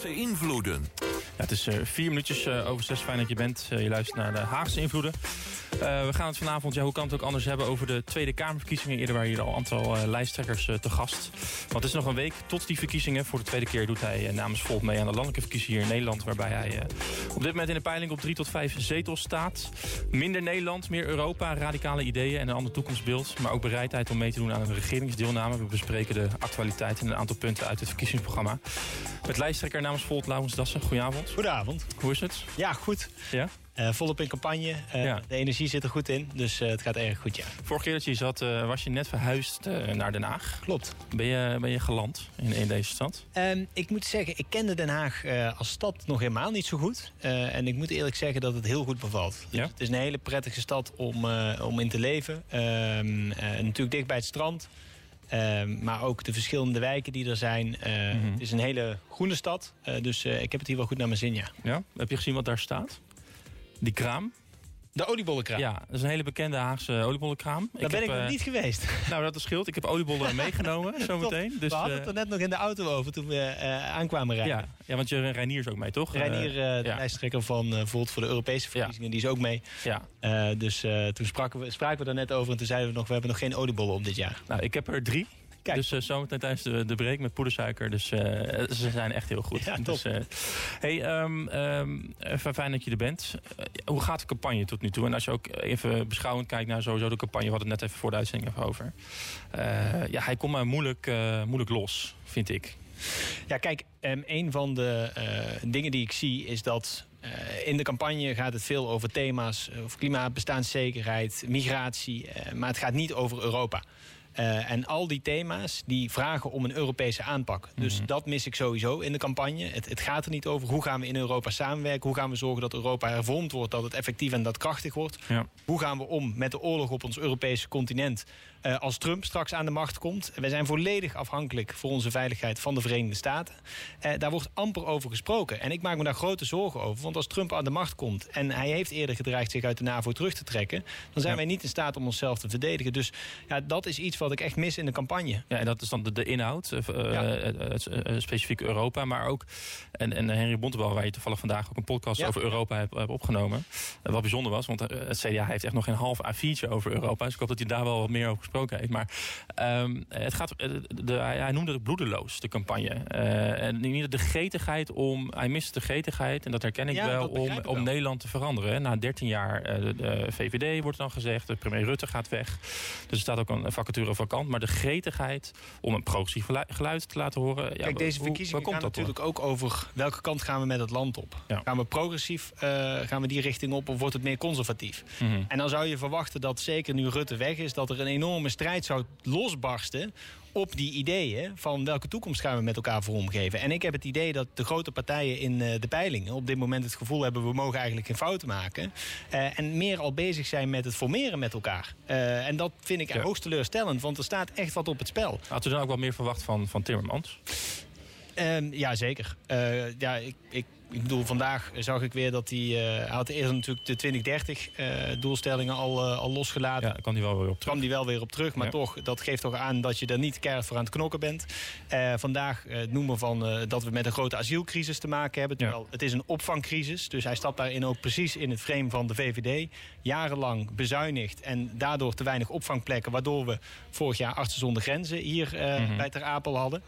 Haagse invloeden. Ja, het is uh, vier minuutjes uh, over zes. Fijn dat je bent. Uh, je luistert naar de Haagse invloeden. we gaan het vanavond, ja, hoe kan het ook anders hebben... over de Tweede Kamerverkiezingen. Eerder waren hier al een aantal lijsttrekkers te gast. Want het is nog een week tot die verkiezingen. Voor de tweede keer doet hij namens Volt mee aan de landelijke verkiezingen hier in Nederland. Waarbij hij op dit moment in de peiling op drie tot vijf zetels staat. Minder Nederland, meer Europa, radicale ideeën en een ander toekomstbeeld. Maar ook bereidheid om mee te doen aan een regeringsdeelname. We bespreken de actualiteit en een aantal punten uit het verkiezingsprogramma. Met lijsttrekker namens Volt, Laurens Dassen. Goedenavond. Goedenavond. Hoe is het? Ja, goed. Ja? Uh, volop in campagne. Uh, ja. De energie zit er goed in, dus uh, het gaat erg goed, ja. Vorige keer dat je zat, was je net verhuisd naar Den Haag. Klopt. Ben je, ben je geland in, in deze stad? Um, ik moet zeggen, ik kende Den Haag als stad nog helemaal niet zo goed. en ik moet eerlijk zeggen dat het heel goed bevalt. Dus ja? Het is een hele prettige stad om, om in te leven. Um, natuurlijk dicht bij het strand. Uh, maar ook de verschillende wijken die er zijn. Uh, mm -hmm. Het is een hele groene stad. Uh, dus ik heb het hier wel goed naar mijn zin, ja. ja. Heb je gezien wat daar staat? Die kraam? De oliebollenkraam? Ja, dat is een hele bekende Haagse oliebollenkraam. Daar ik ben heb, ik nog niet geweest. Nou, dat is scheelt. Ik heb oliebollen meegenomen zometeen. Dus, we hadden het er net nog in de auto over toen we aankwamen rijden. Ja, ja, want je Reinier is ook mee, toch? Reinier, de ja. lijsttrekker van bijvoorbeeld voor de Europese verkiezingen, die is ook mee. Ja. dus toen spraken we, spraken we daar net over en toen zeiden we nog, we hebben nog geen oliebollen op dit jaar. Nou, ik heb er drie. Kijk. Dus uh, zometeen tijdens de, de break met poedersuiker. Dus uh, ze zijn echt heel goed. Ja, dus, uh, hey, um, um, fijn dat je er bent. hoe gaat de campagne tot nu toe? En als je ook even beschouwend kijkt naar sowieso de campagne. We hadden het net even voor de uitzending even over. ja, hij komt maar moeilijk, moeilijk los, vind ik. Ja, kijk, um, een van de dingen die ik zie is dat uh, in de campagne gaat het veel over thema's, over klimaat, bestaanszekerheid, migratie. Uh, maar het gaat niet over Europa. Uh, en al die thema's die vragen om een Europese aanpak. Dus mm -hmm. dat mis ik sowieso in de campagne. Het, het, gaat er niet over hoe gaan we in Europa samenwerken. Hoe gaan we zorgen dat Europa hervormd wordt. Dat het effectief en dat krachtig wordt. Ja. Hoe gaan we om met de oorlog op ons Europese continent. Uh, als Trump straks aan de macht komt. Wij zijn volledig afhankelijk voor onze veiligheid van de Verenigde Staten. Uh, daar wordt amper over gesproken. En ik maak me daar grote zorgen over. Want als Trump aan de macht komt. En hij heeft eerder gedreigd zich uit de NAVO terug te trekken. Dan zijn ja. wij niet in staat om onszelf te verdedigen. Dus ja, dat is iets wat ik echt mis in de campagne. Ja, en dat is dan de, de inhoud, uh, ja. het, specifiek Europa, maar ook... En, en Henry Bontebal, waar je toevallig vandaag ook een podcast ja. over Europa hebt, hebt opgenomen. wat bijzonder was, want het CDA heeft echt nog geen half A4'tje over Europa. Dus ik hoop dat hij daar wel wat meer over gesproken heeft. Maar um, het gaat, de, hij noemde het bloedeloos, de campagne. en niet de gretigheid om... Hij mist de gretigheid, en dat herken ik wel, om, ik om. Nederland te veranderen. Na 13 jaar, de, de VVD wordt dan gezegd, de premier Rutte gaat weg. Dus er staat ook een vacature vakant. Maar de gretigheid om een progressief geluid te laten horen. Ja, Kijk, deze verkiezingen gaan natuurlijk ook over welke kant gaan we met het land op. Ja. Gaan we progressief, uh, gaan we die richting op of wordt het meer conservatief? Mm -hmm. En dan zou je verwachten dat zeker nu Rutte weg is... dat er een enorme strijd zou losbarsten op die ideeën van welke toekomst gaan we met elkaar vormgeven. En ik heb het idee dat de grote partijen in de peilingen op dit moment het gevoel hebben we mogen eigenlijk geen fouten maken. Uh, en meer al bezig zijn met het formeren met elkaar. Uh, en dat vind ik ja. hoogst teleurstellend, want er staat echt wat op het spel. Had u dan ook wat meer verwacht van, van Timmermans? Uh, ja, zeker. Ja, ik, ik, ik bedoel, vandaag zag ik weer dat hij... Uh, hij had eerst natuurlijk de 2030 uh, doelstellingen al, uh, al losgelaten. Ja, kwam hij wel weer op terug. kwam die wel weer op terug. Maar ja. toch, dat geeft toch aan dat je er niet keihard voor aan het knokken bent. vandaag het noemen van dat we met een grote asielcrisis te maken hebben. Terwijl ja. het is een opvangcrisis. Dus hij stapt daarin ook precies in het frame van de VVD. Jarenlang bezuinigd en daardoor te weinig opvangplekken. Waardoor we vorig jaar Artsen zonder Grenzen hier mm -hmm. bij Ter Apel hadden.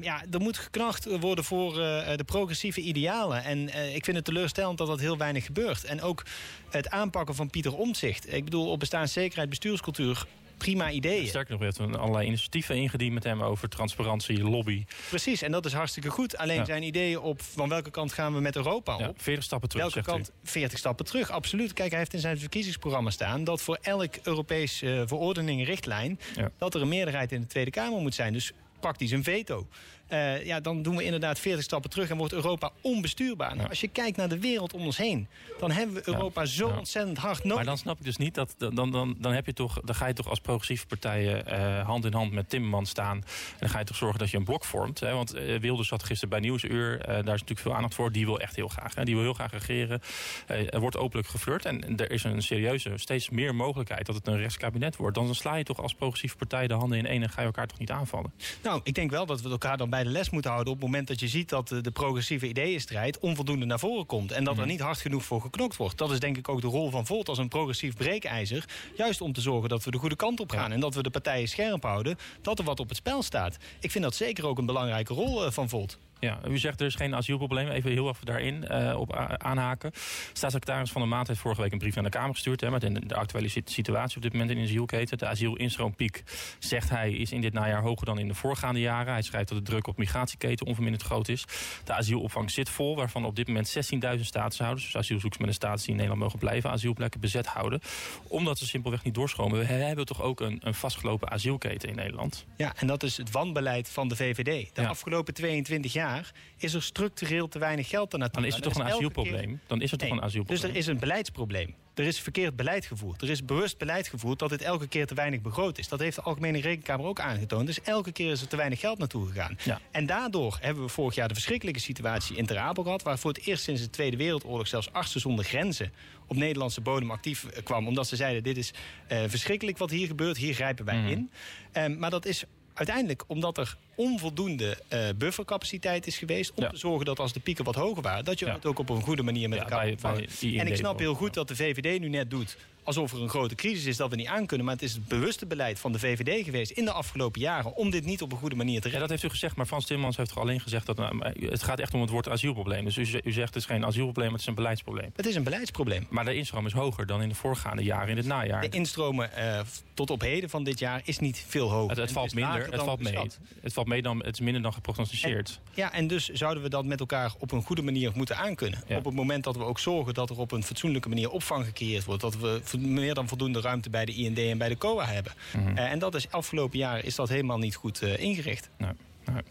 ja, er moet geknacht worden voor de progressieve idealen. En uh, ik vind het teleurstellend dat dat heel weinig gebeurt. En ook het aanpakken van Pieter Omtzigt. Ik bedoel, op bestaanszekerheid, bestuurscultuur prima ideeën. Sterker nog, we hebben allerlei initiatieven ingediend met hem over transparantie, lobby. Precies, en dat is hartstikke goed. Alleen ja. zijn ideeën op van welke kant gaan we met Europa op? Ja, 40 stappen terug, Welke kant? 40 stappen terug, absoluut. Kijk, hij heeft in zijn verkiezingsprogramma staan... dat voor elk Europees uh, verordening, richtlijn... Ja. dat er een meerderheid in de Tweede Kamer moet zijn. Dus praktisch een veto. Uh, ja, dan doen we inderdaad 40 stappen terug en wordt Europa onbestuurbaar. Nou, als je kijkt naar de wereld om ons heen, dan hebben we Europa Ja. zo Ja. ontzettend hard nodig. Maar dan snap ik dus niet dat. Dan, dan, dan, heb je toch, dan ga je toch als progressieve partijen eh, hand in hand met Timmermans staan. En dan ga je toch zorgen dat je een blok vormt. Hè? Want eh, Wilders zat gisteren bij Nieuwsuur. Eh, daar is natuurlijk veel aandacht voor. Die wil echt heel graag. Hè? Die wil heel graag regeren. Eh, er wordt openlijk geflirt. En er is een serieuze, steeds meer mogelijkheid dat het een rechtskabinet wordt. Dan sla je toch als progressieve partij de handen in één en ga je elkaar toch niet aanvallen. Nou, ik denk wel dat we elkaar dan bij de les moeten houden op het moment dat je ziet dat de progressieve ideeënstrijd onvoldoende naar voren komt. En dat er mhm. niet hard genoeg voor geknokt wordt. Dat is denk ik ook de rol van Volt als een progressief breekijzer. Juist om te zorgen dat we de goede kant op gaan. En dat we de partijen scherp houden. Dat er wat op het spel staat. Ik vind dat zeker ook een belangrijke rol van Volt. Ja, u zegt er is geen asielprobleem. Even heel even daarin uh, op aanhaken. Staatssecretaris Van der Maat heeft vorige week een brief naar de Kamer gestuurd... Hè, met de actuele situatie op dit moment in de asielketen. De asielinstroompiek, zegt hij, is in dit najaar hoger dan in de voorgaande jaren. Hij schrijft dat de druk op migratieketen onverminderd groot is. De asielopvang zit vol, waarvan op dit moment 16.000 statushouders... dus asielzoekers met een status die in Nederland mogen blijven... asielplekken bezet houden. Omdat ze simpelweg niet doorstromen. We hebben toch ook een, een vastgelopen asielketen in Nederland. Ja, en dat is het wanbeleid van de VVD. De afgelopen 22 jaar is er structureel te weinig geld naartoe. Dan is er toch een asielprobleem? Dan is er toch een asielprobleem? Dus er is een beleidsprobleem. Er is verkeerd beleid gevoerd. Er is bewust beleid gevoerd dat dit elke keer te weinig begroot is. Dat heeft de Algemene Rekenkamer ook aangetoond. Dus elke keer is er te weinig geld naartoe gegaan. En daardoor hebben we vorig jaar de verschrikkelijke situatie in Ter Apel gehad... waar voor het eerst sinds de Tweede Wereldoorlog zelfs artsen zonder grenzen... op Nederlandse bodem actief eh, kwam. Omdat ze zeiden, dit is uh, verschrikkelijk wat hier gebeurt. Hier grijpen wij mhm. in. Um, maar dat is uiteindelijk omdat er onvoldoende uh, buffercapaciteit is geweest... om te zorgen dat als de pieken wat hoger waren... dat je het ook op een goede manier met elkaar bij, En ik snap heel goed dat de VVD nu net doet alsof er een grote crisis is dat we niet aankunnen. Maar het is het bewuste beleid van de VVD geweest in de afgelopen jaren... om dit niet op een goede manier te redden. Ja, dat heeft u gezegd, maar Frans Timmermans heeft toch alleen gezegd... dat nou, het gaat echt om het woord asielprobleem. Dus u, u zegt het is geen asielprobleem, het is een beleidsprobleem. Het is een beleidsprobleem. Maar de instroom is hoger dan in de voorgaande jaren, in het najaar. De instromen uh, tot op heden van dit jaar is niet veel hoger. Het, het valt minder, het valt mee. Het valt mee dan, het is minder dan geprognosticeerd. ja, en dus zouden we dat met elkaar op een goede manier moeten aankunnen. Op het moment dat we ook zorgen dat er op een fatsoenlijke manier opvang gecreëerd wordt. Dat we meer dan voldoende ruimte bij de IND en bij de COA hebben. Mhm. Eh, en dat is afgelopen jaar is dat helemaal niet goed uh, ingericht. Nou,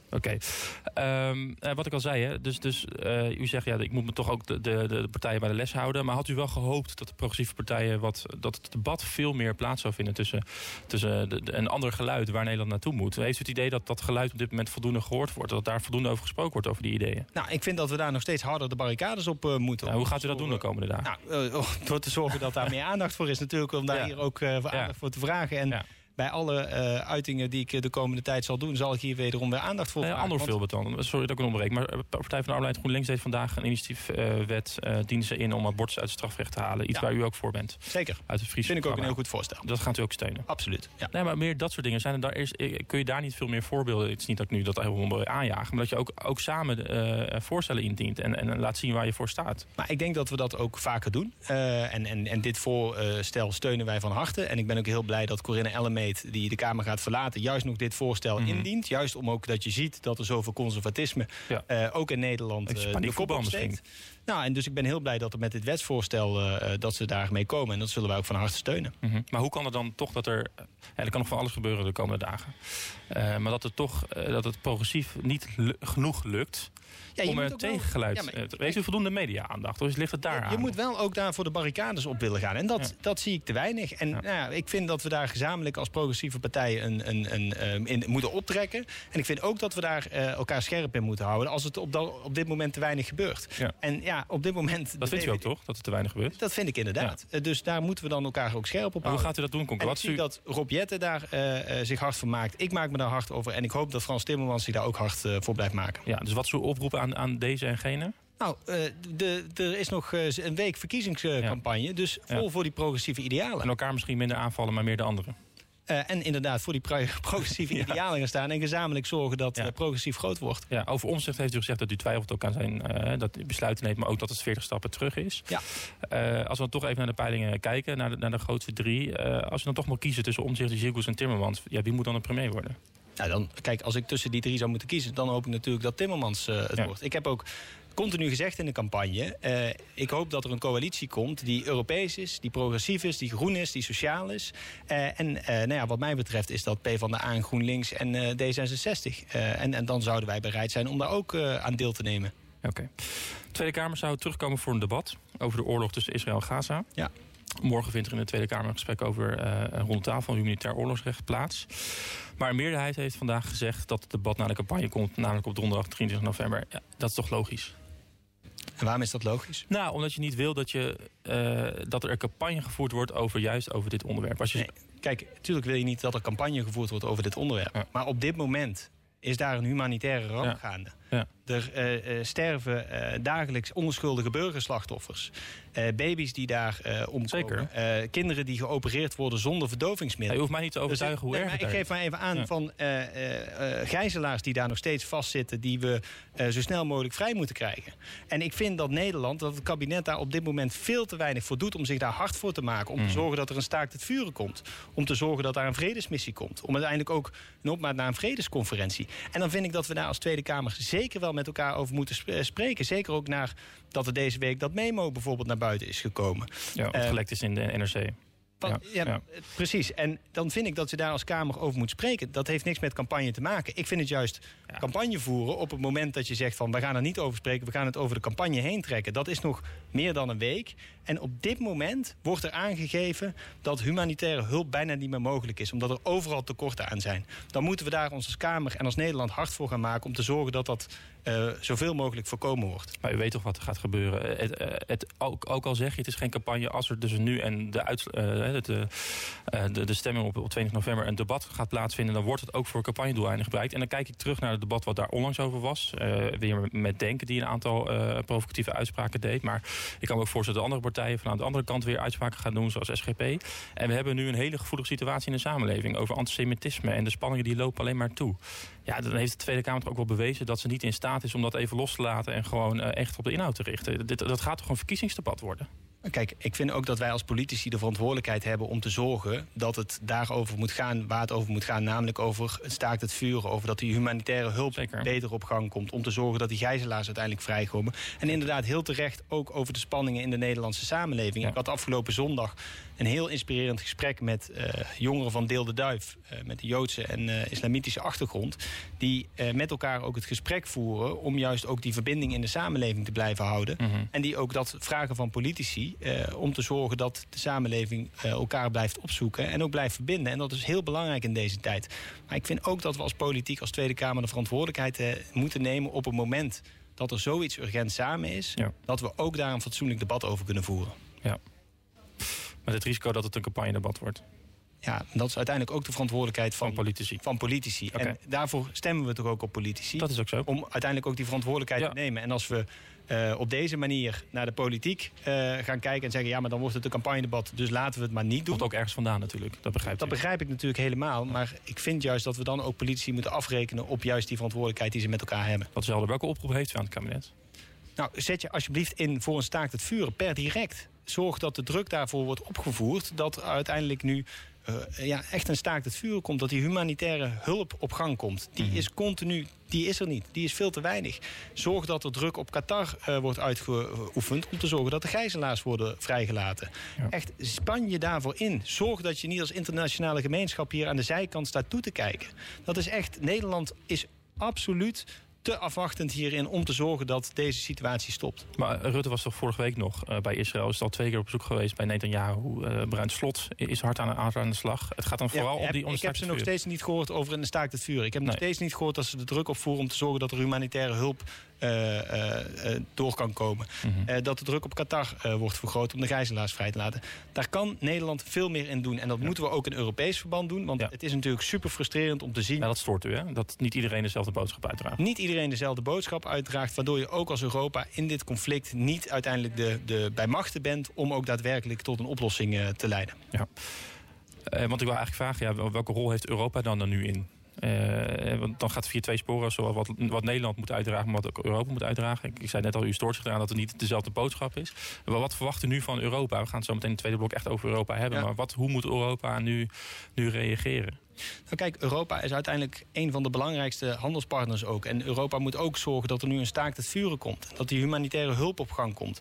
Oké. Ehm, eh, wat ik al zei, hè, dus, dus uh, u zegt ja, ik moet me toch ook de, de, de, partijen bij de les houden. Maar had u wel gehoopt dat de progressieve partijen wat dat het debat veel meer plaats zou vinden tussen, tussen de, een ander geluid waar Nederland naartoe moet? Heeft u het idee dat dat geluid op dit moment voldoende gehoord wordt? Dat daar voldoende over gesproken wordt over die ideeën? Nou, ik vind dat we daar nog steeds harder de barricades op uh, moeten. Nou, hoe gaat u dat doen de komende dagen? Nou, door te zorgen dat daar meer aandacht voor is natuurlijk, om daar hier ook aandacht voor te vragen. En bij alle uh, uitingen die ik de komende tijd zal doen... zal ik hier wederom weer aandacht voor vragen. Een ander voorbeeld dan. Sorry dat ik onderbreek. Maar eh, Partij van de Arbeid GroenLinks heeft vandaag een initiatiefwet... Uh, dienen ze in om abortus uit het strafrecht te halen. Iets waar u ook voor bent. Zeker. Uit het Friese Vind ik ook een heel goed voorstel. Dat gaat u ook steunen. Absoluut. Ja. Nee, maar meer dat soort dingen. Zijn er daar eerst, kun je daar niet veel meer voorbeelden... Het is niet dat ik nu dat helemaal aanjagen... maar dat je ook, ook samen voorstellen indient... En, en laat zien waar je voor staat. Maar ik denk dat we dat ook vaker doen. en, en, en dit voorstel steunen wij van harte. En ik ben ook heel blij dat Corinne Die de Kamer gaat verlaten, juist nog dit voorstel mhm. indient. Juist om ook dat je ziet dat er zoveel conservatisme uh, ook in Nederland uh, de kop opsteekt. Nou, en dus ik ben heel blij dat er met dit wetsvoorstel uh, dat ze daarmee komen. En dat zullen wij ook van harte steunen. Mm -hmm. Maar hoe kan het dan toch dat er... Er kan nog van alles gebeuren de komende dagen. maar dat het toch dat het progressief niet genoeg lukt ja, om een tegengeluid... Ja, maar, heeft u voldoende media-aandacht? Of ligt het daar je, aan? Je moet wel ook daar voor de barricades op willen gaan. En dat, dat zie ik te weinig. En nou ik vind dat we daar gezamenlijk als progressieve partijen een, een, een, ehm, in moeten optrekken. En ik vind ook dat we daar uh, elkaar scherp in moeten houden... als het op, dat, op dit moment te weinig gebeurt. En ja, op dit moment... Dat vindt u ook toch, dat het te weinig gebeurt? Dat vind ik inderdaad. Dus daar moeten we dan elkaar ook scherp op houden. hoe gaat u dat doen, En ik zie u... dat Rob Jette daar uh, zich hard voor maakt. Ik maak me daar hard over. En ik hoop dat Frans Timmermans zich daar ook hard voor blijft maken. Ja, dus wat is uw oproep aan, aan deze en nou, uh, de, er is nog uh, een week verkiezingscampagne. Dus vol voor die progressieve idealen. En elkaar misschien minder aanvallen, maar meer de anderen. Uh, en inderdaad voor die progressieve idealen gaan staan. En gezamenlijk zorgen dat ja. progressief groot wordt. Ja, over omzicht heeft u gezegd dat u twijfelt ook aan zijn dat u besluiten neemt. Maar ook dat het 40 stappen terug is. Ja. als we dan toch even naar de peilingen kijken. Naar de, naar de grootste drie. als je dan toch moet kiezen tussen omzicht, Zirkus en Timmermans. Ja, wie moet dan de premier worden? Nou, dan, kijk, als ik tussen die drie zou moeten kiezen... dan hoop ik natuurlijk dat Timmermans uh, het wordt. Ik heb ook continu gezegd in de campagne... Uh, ik hoop dat er een coalitie komt die Europees is, die progressief is... die groen is, die sociaal is. Uh, en nou ja, wat mij betreft is dat PvdA, GroenLinks en D66. en, en dan zouden wij bereid zijn om daar ook aan deel te nemen. Oké. De Tweede Kamer zou terugkomen voor een debat... over de oorlog tussen Israël en Gaza. Ja. Morgen vindt er in de Tweede Kamer een gesprek over uh, rond tafel humanitair oorlogsrecht plaats. Maar een meerderheid heeft vandaag gezegd dat het debat naar de campagne komt, namelijk op donderdag 23 november. Ja, dat is toch logisch? En waarom is dat logisch? Nou, omdat je niet wil dat, je, uh, dat er een campagne gevoerd wordt over juist over dit onderwerp. Als je... kijk, natuurlijk wil je niet dat er campagne gevoerd wordt over dit onderwerp. Maar op dit moment is daar een humanitaire ramp gaande. Ja. Er uh, sterven uh, dagelijks onschuldige burgerslachtoffers. baby's die daar omkomen. kinderen die geopereerd worden zonder verdovingsmiddelen. je hoeft mij niet te dus overtuigen hoe erg Ik geef maar even aan van gijzelaars die daar nog steeds vastzitten... die we zo snel mogelijk vrij moeten krijgen. En ik vind dat Nederland, dat het kabinet daar op dit moment... veel te weinig voor doet om zich daar hard voor te maken. Om te hmm. zorgen dat er een staakt het vuren komt. Om te zorgen dat daar een vredesmissie komt. Om uiteindelijk ook een opmaat naar een vredesconferentie. En dan vind ik dat we daar als Tweede Kamer zeker wel met elkaar over moeten eh, spreken. Zeker ook naar dat er deze week dat memo bijvoorbeeld naar buiten is gekomen. Ja, het gelekt is in de NRC ja, Precies. En dan vind ik dat je daar als Kamer over moet spreken. Dat heeft niks met campagne te maken. Ik vind het juist campagne voeren op het moment dat je zegt van... we gaan er niet over spreken, we gaan het over de campagne heen trekken. Dat is nog meer dan een week. En op dit moment wordt er aangegeven dat humanitaire hulp bijna niet meer mogelijk is. Omdat er overal tekorten aan zijn. Dan moeten we daar ons als Kamer en als Nederland hard voor gaan maken... om te zorgen dat dat uh, zoveel mogelijk voorkomen wordt. Maar u weet toch wat er gaat gebeuren. Het, eh, het, ook, ook, al zeg je het is geen campagne... als er dus nu en de, uh, de, de, stemming op, op 20 november een debat gaat plaatsvinden... dan wordt het ook voor campagnedoeleinden gebruikt. En dan kijk ik terug naar het debat wat daar onlangs over was. weer met Denken die een aantal provocatieve uitspraken deed. Maar ik kan me ook voorstellen dat andere partijen... van aan de andere kant weer uitspraken gaan doen, zoals SGP. En we hebben nu een hele gevoelige situatie in de samenleving... over antisemitisme en de spanningen die lopen alleen maar toe. Ja, dan heeft de Tweede Kamer ook wel bewezen dat ze niet in staat is om dat even los te laten en gewoon uh, echt op de inhoud te richten. Dit, dat gaat toch een verkiezingsdebat worden? Kijk, ik vind ook dat wij als politici de verantwoordelijkheid hebben om te zorgen dat het daarover moet gaan waar het over moet gaan. Namelijk over het staakt het vuren, over dat die humanitaire hulp beter op gang komt. Om te zorgen dat die gijzelaars uiteindelijk vrijkomen. En inderdaad heel terecht ook over de spanningen in de Nederlandse samenleving. Ik had afgelopen zondag een heel inspirerend gesprek met uh, jongeren van Deel de Duif. Uh, met de Joodse en uh, islamitische achtergrond. Die met elkaar ook het gesprek voeren om juist ook die verbinding in de samenleving te blijven houden. Mhm. En die ook dat vragen van politici uh, om te zorgen dat de samenleving uh, elkaar blijft opzoeken en ook blijft verbinden. En dat is heel belangrijk in deze tijd. Maar ik vind ook dat we als politiek, als Tweede Kamer, de verantwoordelijkheid uh, moeten nemen op het moment dat er zoiets urgent samen is, ja. dat we ook daar een fatsoenlijk debat over kunnen voeren. Ja. Met het risico dat het een campagnedebat wordt. Ja, dat is uiteindelijk ook de verantwoordelijkheid van, van politici. Van politici. En daarvoor stemmen we toch ook op politici. Dat is ook zo. Om uiteindelijk ook die verantwoordelijkheid te nemen. En als we uh, op deze manier naar de politiek uh, gaan kijken en zeggen... ja, maar dan wordt het een campagnedebat, dus laten we het maar niet doen. Komt ook ergens vandaan natuurlijk, dat begrijp ik. Dat begrijp ik natuurlijk helemaal. Maar ik vind juist dat we dan ook politici moeten afrekenen... op juist die verantwoordelijkheid die ze met elkaar hebben. Helder. Welke oproep heeft u aan het kabinet? Nou, zet je alsjeblieft in voor een staakt het vuren per direct. Zorg dat de druk daarvoor wordt opgevoerd. Dat uiteindelijk nu uh, ja, echt een staakt het vuur komt. Dat die humanitaire hulp op gang komt. Die mhm. is continu, die is er niet. Die is veel te weinig. Zorg dat er druk op Qatar uh, wordt uitgeoefend... om te zorgen dat de gijzelaars worden vrijgelaten. Echt, span je daarvoor in. Zorg dat je niet als internationale gemeenschap... hier aan de zijkant staat toe te kijken. Dat is echt... Nederland is absoluut te afwachtend hierin om te zorgen dat deze situatie stopt. Maar Rutte was toch vorige week nog uh, bij Israël. Is al twee keer op bezoek geweest bij Netanyahu. Uh, Bruin Slot is hard aan, aan de slag. Het gaat dan vooral om die Ik heb ze nog steeds niet gehoord over een staakt het vuur. Ik heb nog steeds niet gehoord dat ze de druk opvoeren om te zorgen dat er humanitaire hulp door kan komen. Mhm. dat de druk op Qatar wordt vergroot om de gijzelaars vrij te laten. Daar kan Nederland veel meer in doen. En dat moeten we ook in Europees verband doen. Want het is natuurlijk super frustrerend om te zien... Ja, dat stoort u, hè? Dat niet iedereen dezelfde boodschap uitdraagt. Niet iedereen dezelfde boodschap uitdraagt... waardoor je ook als Europa in dit conflict niet uiteindelijk de, de, bij machten bent... om ook daadwerkelijk tot een oplossing te leiden. Ja. want ik wil eigenlijk vragen, ja, welke rol heeft Europa dan er nu in? Uh, want dan gaat het via twee sporen, zowel wat, wat Nederland moet uitdragen, maar wat ook Europa moet uitdragen. Ik, ik zei net al, u stoort zich eraan dat het niet dezelfde boodschap is. Maar wat verwacht u nu van Europa? We gaan het zo meteen in het tweede blok echt over Europa hebben. Maar wat, hoe moet Europa nu, nu reageren? Nou kijk, Europa is uiteindelijk een van de belangrijkste handelspartners ook. En Europa moet ook zorgen dat er nu een staakt het vuren komt. Dat die humanitaire hulp op gang komt.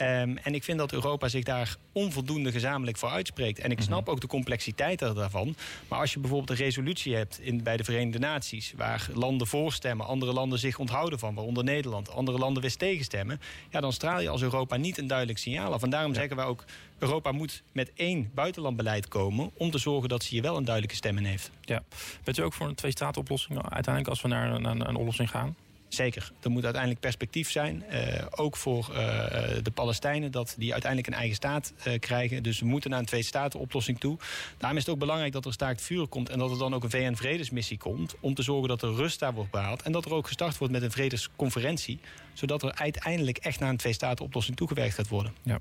Um, en ik vind dat Europa zich daar onvoldoende gezamenlijk voor uitspreekt. En ik mhm. snap ook de complexiteit daarvan. Maar als je bijvoorbeeld een resolutie hebt in, bij de Verenigde Naties... waar landen voorstemmen, andere landen zich onthouden van... waaronder Nederland, andere landen weer tegenstemmen... ja, dan straal je als Europa niet een duidelijk signaal af. En daarom zeggen wij ook... Europa moet met één buitenlandbeleid komen... om te zorgen dat ze hier wel een duidelijke stem in heeft. Ja. Bent u ook voor een twee-staat-oplossing uiteindelijk als we naar, naar een oplossing gaan? Zeker. Er moet uiteindelijk perspectief zijn. Uh, ook voor uh, de Palestijnen, dat die uiteindelijk een eigen staat uh, krijgen. Dus we moeten naar een twee-staten-oplossing toe. Daarom is het ook belangrijk dat er staakt vuur komt. En dat er dan ook een VN-vredesmissie komt. Om te zorgen dat er rust daar wordt behaald. En dat er ook gestart wordt met een vredesconferentie. Zodat er uiteindelijk echt naar een twee-staten-oplossing toegewerkt gaat worden. Ja.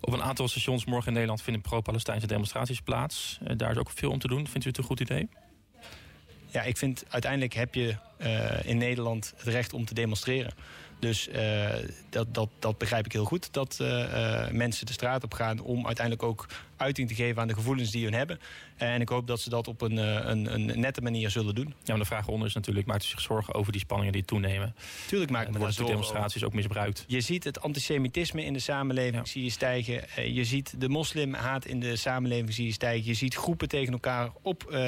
Op een aantal stations morgen in Nederland vinden pro-Palestijnse demonstraties plaats. daar is ook veel om te doen. Vindt u het een goed idee? Ja, ik vind uiteindelijk heb je uh, in Nederland het recht om te demonstreren. Dus uh, dat, dat, dat begrijp ik heel goed. Dat uh, mensen de straat op gaan om uiteindelijk ook uiting te geven aan de gevoelens die hun hebben. En ik hoop dat ze dat op een, een, een nette manier zullen doen. Ja, maar de vraag onder is natuurlijk, maakt u zich zorgen over die spanningen die toenemen? Tuurlijk maakt me daar zorgen demonstraties ook misbruikt. Je ziet het antisemitisme in de samenleving ja. zie je stijgen. Je ziet de moslimhaat in de samenleving zie je stijgen. Je ziet groepen tegen elkaar op,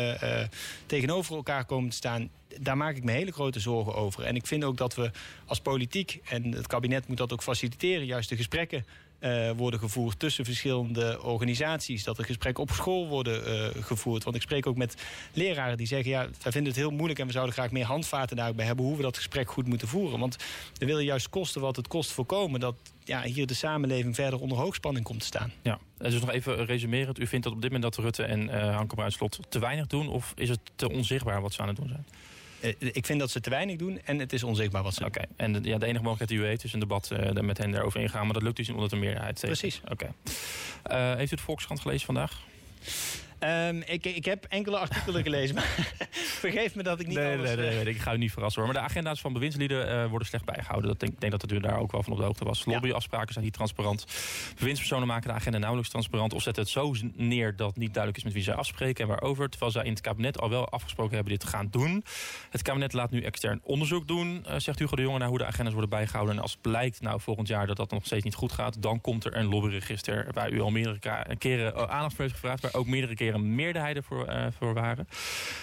tegenover elkaar komen te staan daar maak ik me hele grote zorgen over. En ik vind ook dat we als politiek, en het kabinet moet dat ook faciliteren, juist de gesprekken uh, worden gevoerd tussen verschillende organisaties. Dat er gesprekken op school worden uh, gevoerd. Want ik spreek ook met leraren die zeggen... ja, wij vinden het heel moeilijk en we zouden graag meer handvaten daarbij hebben... hoe we dat gesprek goed moeten voeren. Want we willen juist kosten wat het kost voorkomen... dat ja, hier de samenleving verder onder hoogspanning komt te staan. Ja, dus nog even resumerend. U vindt dat op dit moment dat Rutte en uh, Hanke Bruinslot te weinig doen... of is het te onzichtbaar wat ze aan het doen zijn? Uh, ik vind dat ze te weinig doen en het is onzichtbaar wat ze Oké, en de, ja, de enige mogelijkheid die u heeft is een debat uh, met hen erover ingaan. Maar dat lukt dus omdat de meerderheid. Precies. Oké. Okay. Uh, heeft u het Volkskrant gelezen vandaag? Um, ik, ik heb enkele artikelen gelezen, maar vergeef me dat ik niet nee, alles... Nee, nee, nee, ik ga u niet verrassen hoor. Maar de agenda's van bewindslieden uh, worden slecht bijgehouden. Dat denk, ik denk dat u daar ook wel van op de hoogte was. Lobbyafspraken zijn niet transparant. Bewindspersonen maken de agenda nauwelijks transparant... of zetten het zo neer dat niet duidelijk is met wie zij afspreken en waarover. Terwijl zij in het kabinet al wel afgesproken hebben dit te gaan doen. Het kabinet laat nu extern onderzoek doen, uh, zegt Hugo de Jonge... naar hoe de agendas worden bijgehouden. En als het blijkt nou volgend jaar dat dat nog steeds niet goed gaat... dan komt er een lobbyregister waar u al meerdere keren aandacht voor heeft gevraagd... waar ook meerdere keren meerderheden voor, uh, voor waren.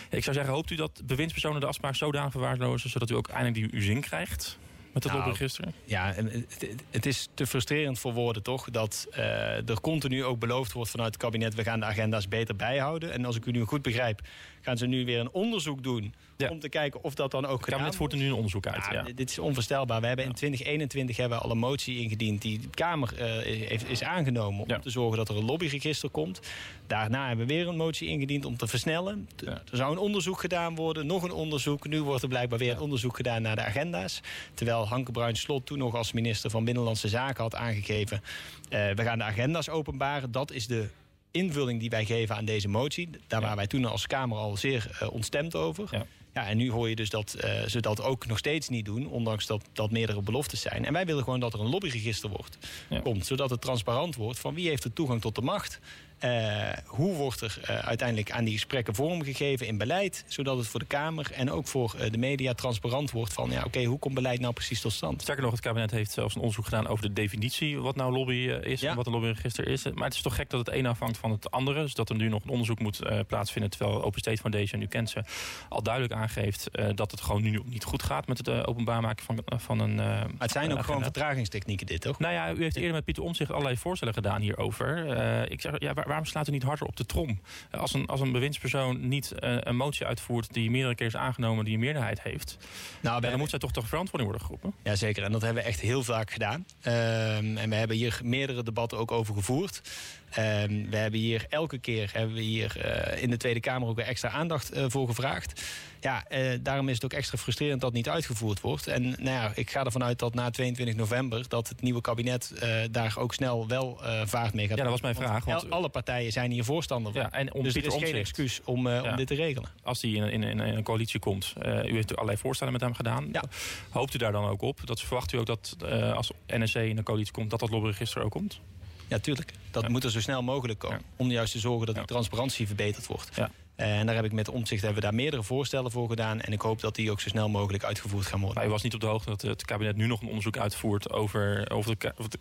Ik zou zeggen, hoopt u dat bewindspersonen de afspraak zodanig verwaarlozen... zodat u ook eindelijk die uw zin krijgt? Met het nou, lobbyregister? Ja, het, het, is te frustrerend voor woorden toch... dat uh, er continu ook beloofd wordt vanuit het kabinet... we gaan de agenda's beter bijhouden. En als ik u nu goed begrijp, gaan ze nu weer een onderzoek doen... Ja. om te kijken of dat dan ook Het kabinet voert er nu een onderzoek uit. Ja, ja. Dit is onvoorstelbaar. We hebben in 2021 hebben we al een motie ingediend... die de Kamer uh, heeft, is aangenomen om te zorgen dat er een lobbyregister komt. Daarna hebben we weer een motie ingediend om te versnellen. Er zou een onderzoek gedaan worden, nog een onderzoek. Nu wordt er blijkbaar weer een onderzoek gedaan naar de agenda's. Terwijl Hanke Bruins-Slot toen nog als minister van Binnenlandse Zaken had aangegeven... Uh, we gaan de agenda's openbaren. Dat is de invulling die wij geven aan deze motie. Daar waren wij toen als Kamer al zeer uh, ontstemd over. Ja. Ja, en nu hoor je dus dat uh, ze dat ook nog steeds niet doen, ondanks dat, dat meerdere beloftes zijn. En wij willen gewoon dat er een lobbyregister wordt, ja. komt, zodat het transparant wordt van wie heeft de toegang tot de macht. Uh, hoe wordt er uh, uiteindelijk aan die gesprekken vormgegeven in beleid, zodat het voor de Kamer en ook voor uh, de media transparant wordt van ja, oké, okay, hoe komt beleid nou precies tot stand? Sterker nog, het kabinet heeft zelfs een onderzoek gedaan over de definitie wat nou lobby is ja. en wat een lobbyregister is. Maar het is toch gek dat het een afhangt van het andere, dus dat er nu nog een onderzoek moet plaatsvinden, terwijl Open State Foundation, u kent ze, al duidelijk aangeeft dat het gewoon nu niet goed gaat met het openbaar maken van, van een. Maar het zijn ook gewoon vertragingstechnieken dit, toch? Nou ja, u heeft eerder met Pieter Omtzigt allerlei voorstellen gedaan hierover. ik zeg, ja, waarom slaat u niet harder op de trom? Als een, als een bewindspersoon niet uh, een motie uitvoert die meerdere keer is aangenomen, die een meerderheid heeft, nou, dan moet zij toch toch verantwoording worden geroepen? Jazeker, en dat hebben we echt heel vaak gedaan. Um, en we hebben hier meerdere debatten ook over gevoerd. Um, we hebben hier elke keer hebben we hier uh, in de Tweede Kamer ook weer extra aandacht uh, voor gevraagd. Ja, uh, daarom is het ook extra frustrerend dat niet uitgevoerd wordt. En nou ja, ik ga ervan uit dat na 22 november dat het nieuwe kabinet daar ook snel wel vaart mee gaat. Ja, dat was mijn vraag. Want alle partijen zijn hier voorstander van. Ja, en om dus het is geen excuus om, ja. om dit te regelen. Als hij in, in, in, een coalitie komt, u heeft allerlei voorstellen met hem gedaan. Ja. Hoopt u daar dan ook op? Dat verwacht u ook dat als NSC in een coalitie komt, dat dat lobbyregister ook komt? Ja, tuurlijk. Dat moet er zo snel mogelijk komen. Om juist te zorgen dat de transparantie verbeterd wordt. En daar heb ik met omzicht hebben we daar meerdere voorstellen voor gedaan. En ik hoop dat die ook zo snel mogelijk uitgevoerd gaan worden. Maar u was niet op de hoogte dat het kabinet nu nog een onderzoek uitvoert over of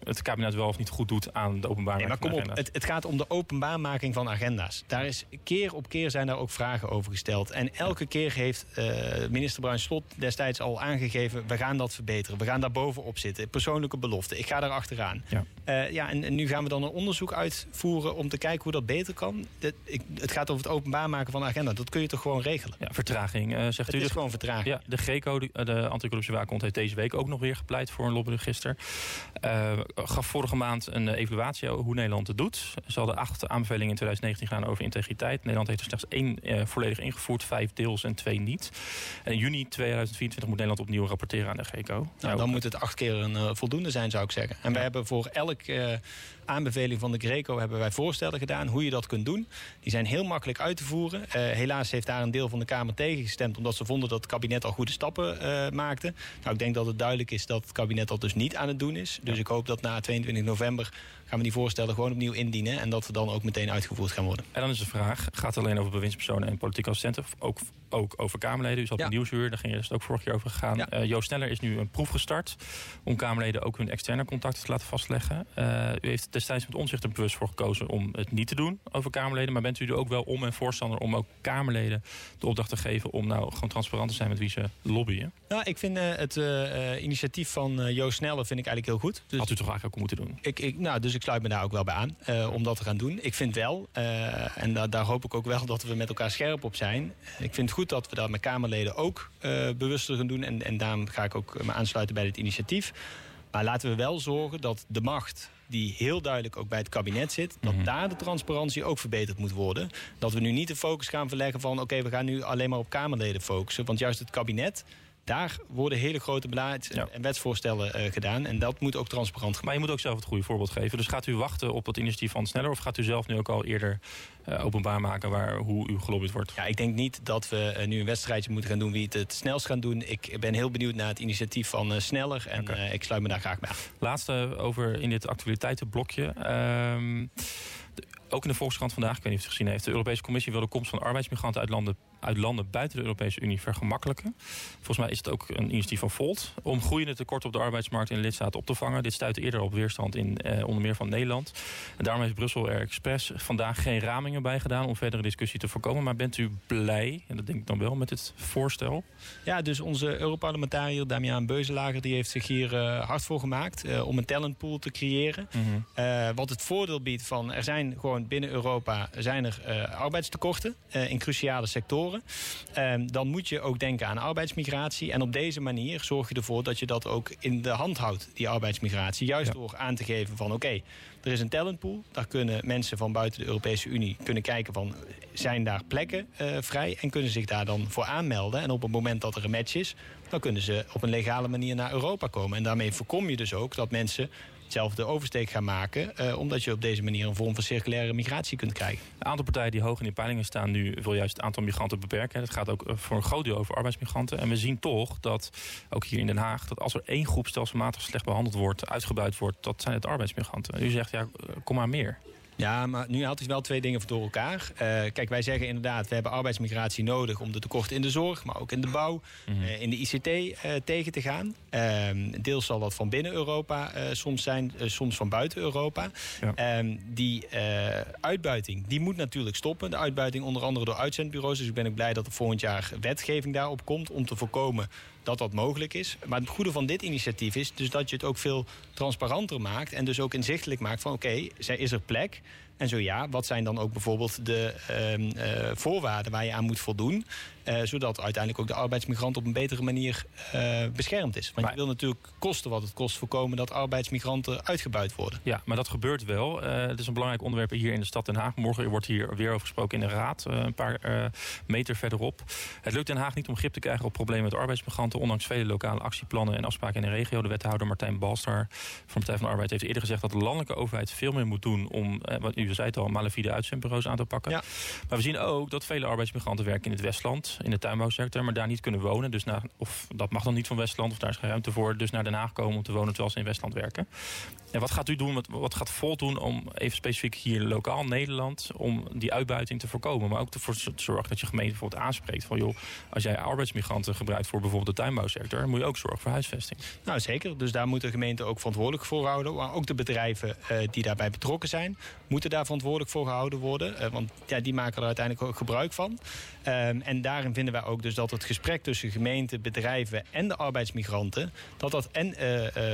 het kabinet wel of niet goed doet aan de openbaarmaking nee, maar kom op, het, het, gaat om de openbaarmaking van agenda's. Daar is keer op keer zijn daar ook vragen over gesteld. En elke keer heeft uh, minister Bruin Slot destijds al aangegeven... we gaan dat verbeteren, we gaan daar bovenop zitten. Persoonlijke belofte, ik ga daar achteraan. Ja. Uh, ja, en, en, nu gaan we dan een onderzoek uitvoeren om te kijken hoe dat beter kan. Het, ik, het gaat over het openbaar maken maken van de agenda. Dat kun je toch gewoon regelen? Ja, vertraging, uh, zegt het u. is gewoon vertraging. Ja, de GECO, de, de anticorruptiewaakhond, heeft deze week ook nog weer gepleit voor een lobbyregister. Uh, gaf vorige maand een evaluatie hoe Nederland het doet. Ze hadden acht aanbevelingen in 2019 gedaan over integriteit. Nederland heeft er slechts één uh, volledig ingevoerd, vijf deels en twee niet. En in juni 2024 moet Nederland opnieuw rapporteren aan de GECO. Nou, dan moet het acht keer een voldoende zijn, zou ik zeggen. En we hebben voor elk aanbeveling van de Greco hebben wij voorstellen gedaan hoe je dat kunt doen. Die zijn heel makkelijk uit te voeren. Uh, helaas heeft daar een deel van de Kamer tegen gestemd... omdat ze vonden dat het kabinet al goede stappen uh, maakte. Nou, ik denk dat het duidelijk is dat het kabinet dat dus niet aan het doen is. Dus ik hoop dat na 22 november gaan we die voorstellen gewoon opnieuw indienen... en dat we dan ook meteen uitgevoerd gaan worden. En dan is de vraag, gaat het alleen over bewindspersonen en politieke assistenten... of ook, ook over Kamerleden? U zat ja. in Nieuwsuur, daar ging het ook vorig jaar over gegaan. Ja. Uh, Joost Sneller is nu een proef gestart... om Kamerleden ook hun externe contacten te laten vastleggen. Uh, u heeft destijds met onzicht er bewust voor gekozen om het niet te doen over Kamerleden. Maar bent u er ook wel om en voorstander om ook Kamerleden de opdracht te geven... om nou gewoon transparant te zijn met wie ze lobbyen? Nou, ik vind uh, het initiatief van Joost Sneller vind ik eigenlijk heel goed. Dus Had u toch eigenlijk ook moeten doen? Ik, ik, nou, dus ik sluit me daar ook wel bij aan uh, om dat te gaan doen. Ik vind wel, uh, en da daar hoop ik ook wel dat we met elkaar scherp op zijn. Ik vind het goed dat we dat met Kamerleden ook uh, bewuster gaan doen. En, en daarom ga ik ook me aansluiten bij dit initiatief. Maar laten we wel zorgen dat de macht die heel duidelijk ook bij het kabinet zit... dat mm -hmm. daar de transparantie ook verbeterd moet worden. Dat we nu niet de focus gaan verleggen van... oké, okay, we gaan nu alleen maar op Kamerleden focussen. Want juist het kabinet daar worden hele grote beleids- ja. en wetsvoorstellen uh, gedaan. En dat moet ook transparant gemaakt Maar je moet ook zelf het goede voorbeeld geven. Dus gaat u wachten op het initiatief van Sneller... of gaat u zelf nu ook al eerder uh, openbaar maken waar, hoe u gelobbyd wordt? Ja, ik denk niet dat we uh, nu een wedstrijdje moeten gaan doen... wie het het snelst gaan doen. Ik ben heel benieuwd naar het initiatief van Sneller. En okay. ik sluit me daar graag bij aan. Laatste over in dit actualiteitenblokje. Um, ook in de Volkskrant vandaag, ik weet niet of u het gezien heeft... de Europese Commissie wil de komst van arbeidsmigranten uit landen, uit landen buiten de Europese Unie vergemakkelijken. Volgens mij is het ook een initiatief van Volt... om groeiende tekorten op de arbeidsmarkt in de lidstaten op te vangen. Dit stuitte eerder op weerstand in eh, onder meer van Nederland. En daarom heeft Brussel er expres vandaag geen ramingen bij gedaan... om verdere discussie te voorkomen. Maar bent u blij, en dat denk ik dan wel, met dit voorstel? Ja, dus onze Europarlementariër Damian Beuzelager... die heeft zich hier uh, hard voor gemaakt uh, om een talentpool te creëren. Mm -hmm. uh, wat het voordeel biedt van... er zijn gewoon binnen Europa zijn er uh, arbeidstekorten uh, in cruciale sectoren. Uh, dan moet je ook denken aan arbeidsmigratie. En op deze manier zorg je ervoor dat je dat ook in de hand houdt, die arbeidsmigratie. Juist ja. door aan te geven van oké, okay, er is een talentpool. Daar kunnen mensen van buiten de Europese Unie kunnen kijken van... zijn daar plekken uh, vrij en kunnen zich daar dan voor aanmelden. En op het moment dat er een match is... dan kunnen ze op een legale manier naar Europa komen. En daarmee voorkom je dus ook dat mensen hetzelfde oversteek gaan maken. Uh, omdat je op deze manier een vorm van circulaire migratie kunt krijgen. Een aantal partijen die hoog in de peilingen staan nu wil juist het aantal migranten beperken. Het gaat ook voor een groot deel over arbeidsmigranten. En we zien toch dat, ook hier in Den Haag, dat als er één groep stelselmatig slecht behandeld wordt, uitgebuit wordt, dat zijn het arbeidsmigranten. U zegt, ja, kom maar meer. Ja, maar nu haalt hij wel twee dingen door elkaar. Uh, kijk, wij zeggen inderdaad, we hebben arbeidsmigratie nodig... om de tekorten in de zorg, maar ook in de bouw, mm -hmm. uh, in de ICT uh, tegen te gaan. deels zal dat van binnen Europa soms zijn, soms van buiten Europa. Ja. die uitbuiting, die moet natuurlijk stoppen. De uitbuiting onder andere door uitzendbureaus. Dus ik ben ook blij dat er volgend jaar wetgeving daarop komt... om te voorkomen dat dat mogelijk is. Maar het goede van dit initiatief is dus dat je het ook veel transparanter maakt... en dus ook inzichtelijk maakt van oké, okay, is er plek... En zo ja, wat zijn dan ook bijvoorbeeld de uh, uh, voorwaarden waar je aan moet voldoen... Uh, zodat uiteindelijk ook de arbeidsmigrant op een betere manier uh, beschermd is. Want maar, je wil natuurlijk kosten wat het kost voorkomen dat arbeidsmigranten uitgebuit worden. Ja, maar dat gebeurt wel. Het is een belangrijk onderwerp hier in de stad Den Haag. Morgen wordt hier weer over gesproken in de Raad, een paar meter verderop. Het lukt Den Haag niet om grip te krijgen op problemen met arbeidsmigranten... ondanks vele lokale actieplannen en afspraken in de regio. De wethouder Martijn Balstar van de Partij van de Arbeid heeft eerder gezegd... dat de landelijke overheid veel meer moet doen om, wat u zei het al, malafide uitzendbureaus aan te pakken. Ja. Maar we zien ook dat vele arbeidsmigranten werken in het Westland in de tuinbouwsector, maar daar niet kunnen wonen. Dus naar, of dat mag dan niet van Westland, of daar is geen ruimte voor. Dus naar Den Haag komen om te wonen terwijl ze in Westland werken. Wat gaat u doen, wat, gaat Volt doen om even specifiek hier lokaal Nederland... om die uitbuiting te voorkomen? Maar ook te zorgen dat je gemeente bijvoorbeeld aanspreekt van... joh, als jij arbeidsmigranten gebruikt voor bijvoorbeeld de tuinbouwsector... moet je ook zorgen voor huisvesting. Nou, zeker. Dus daar moet de ook verantwoordelijk voor houden. Maar ook de bedrijven uh, die daarbij betrokken zijn... moeten daar verantwoordelijk voor gehouden worden. want ja, die maken er uiteindelijk ook gebruik van. Ehm, en daarin vinden wij ook dus dat het gesprek tussen gemeenten, bedrijven en de arbeidsmigranten... dat dat en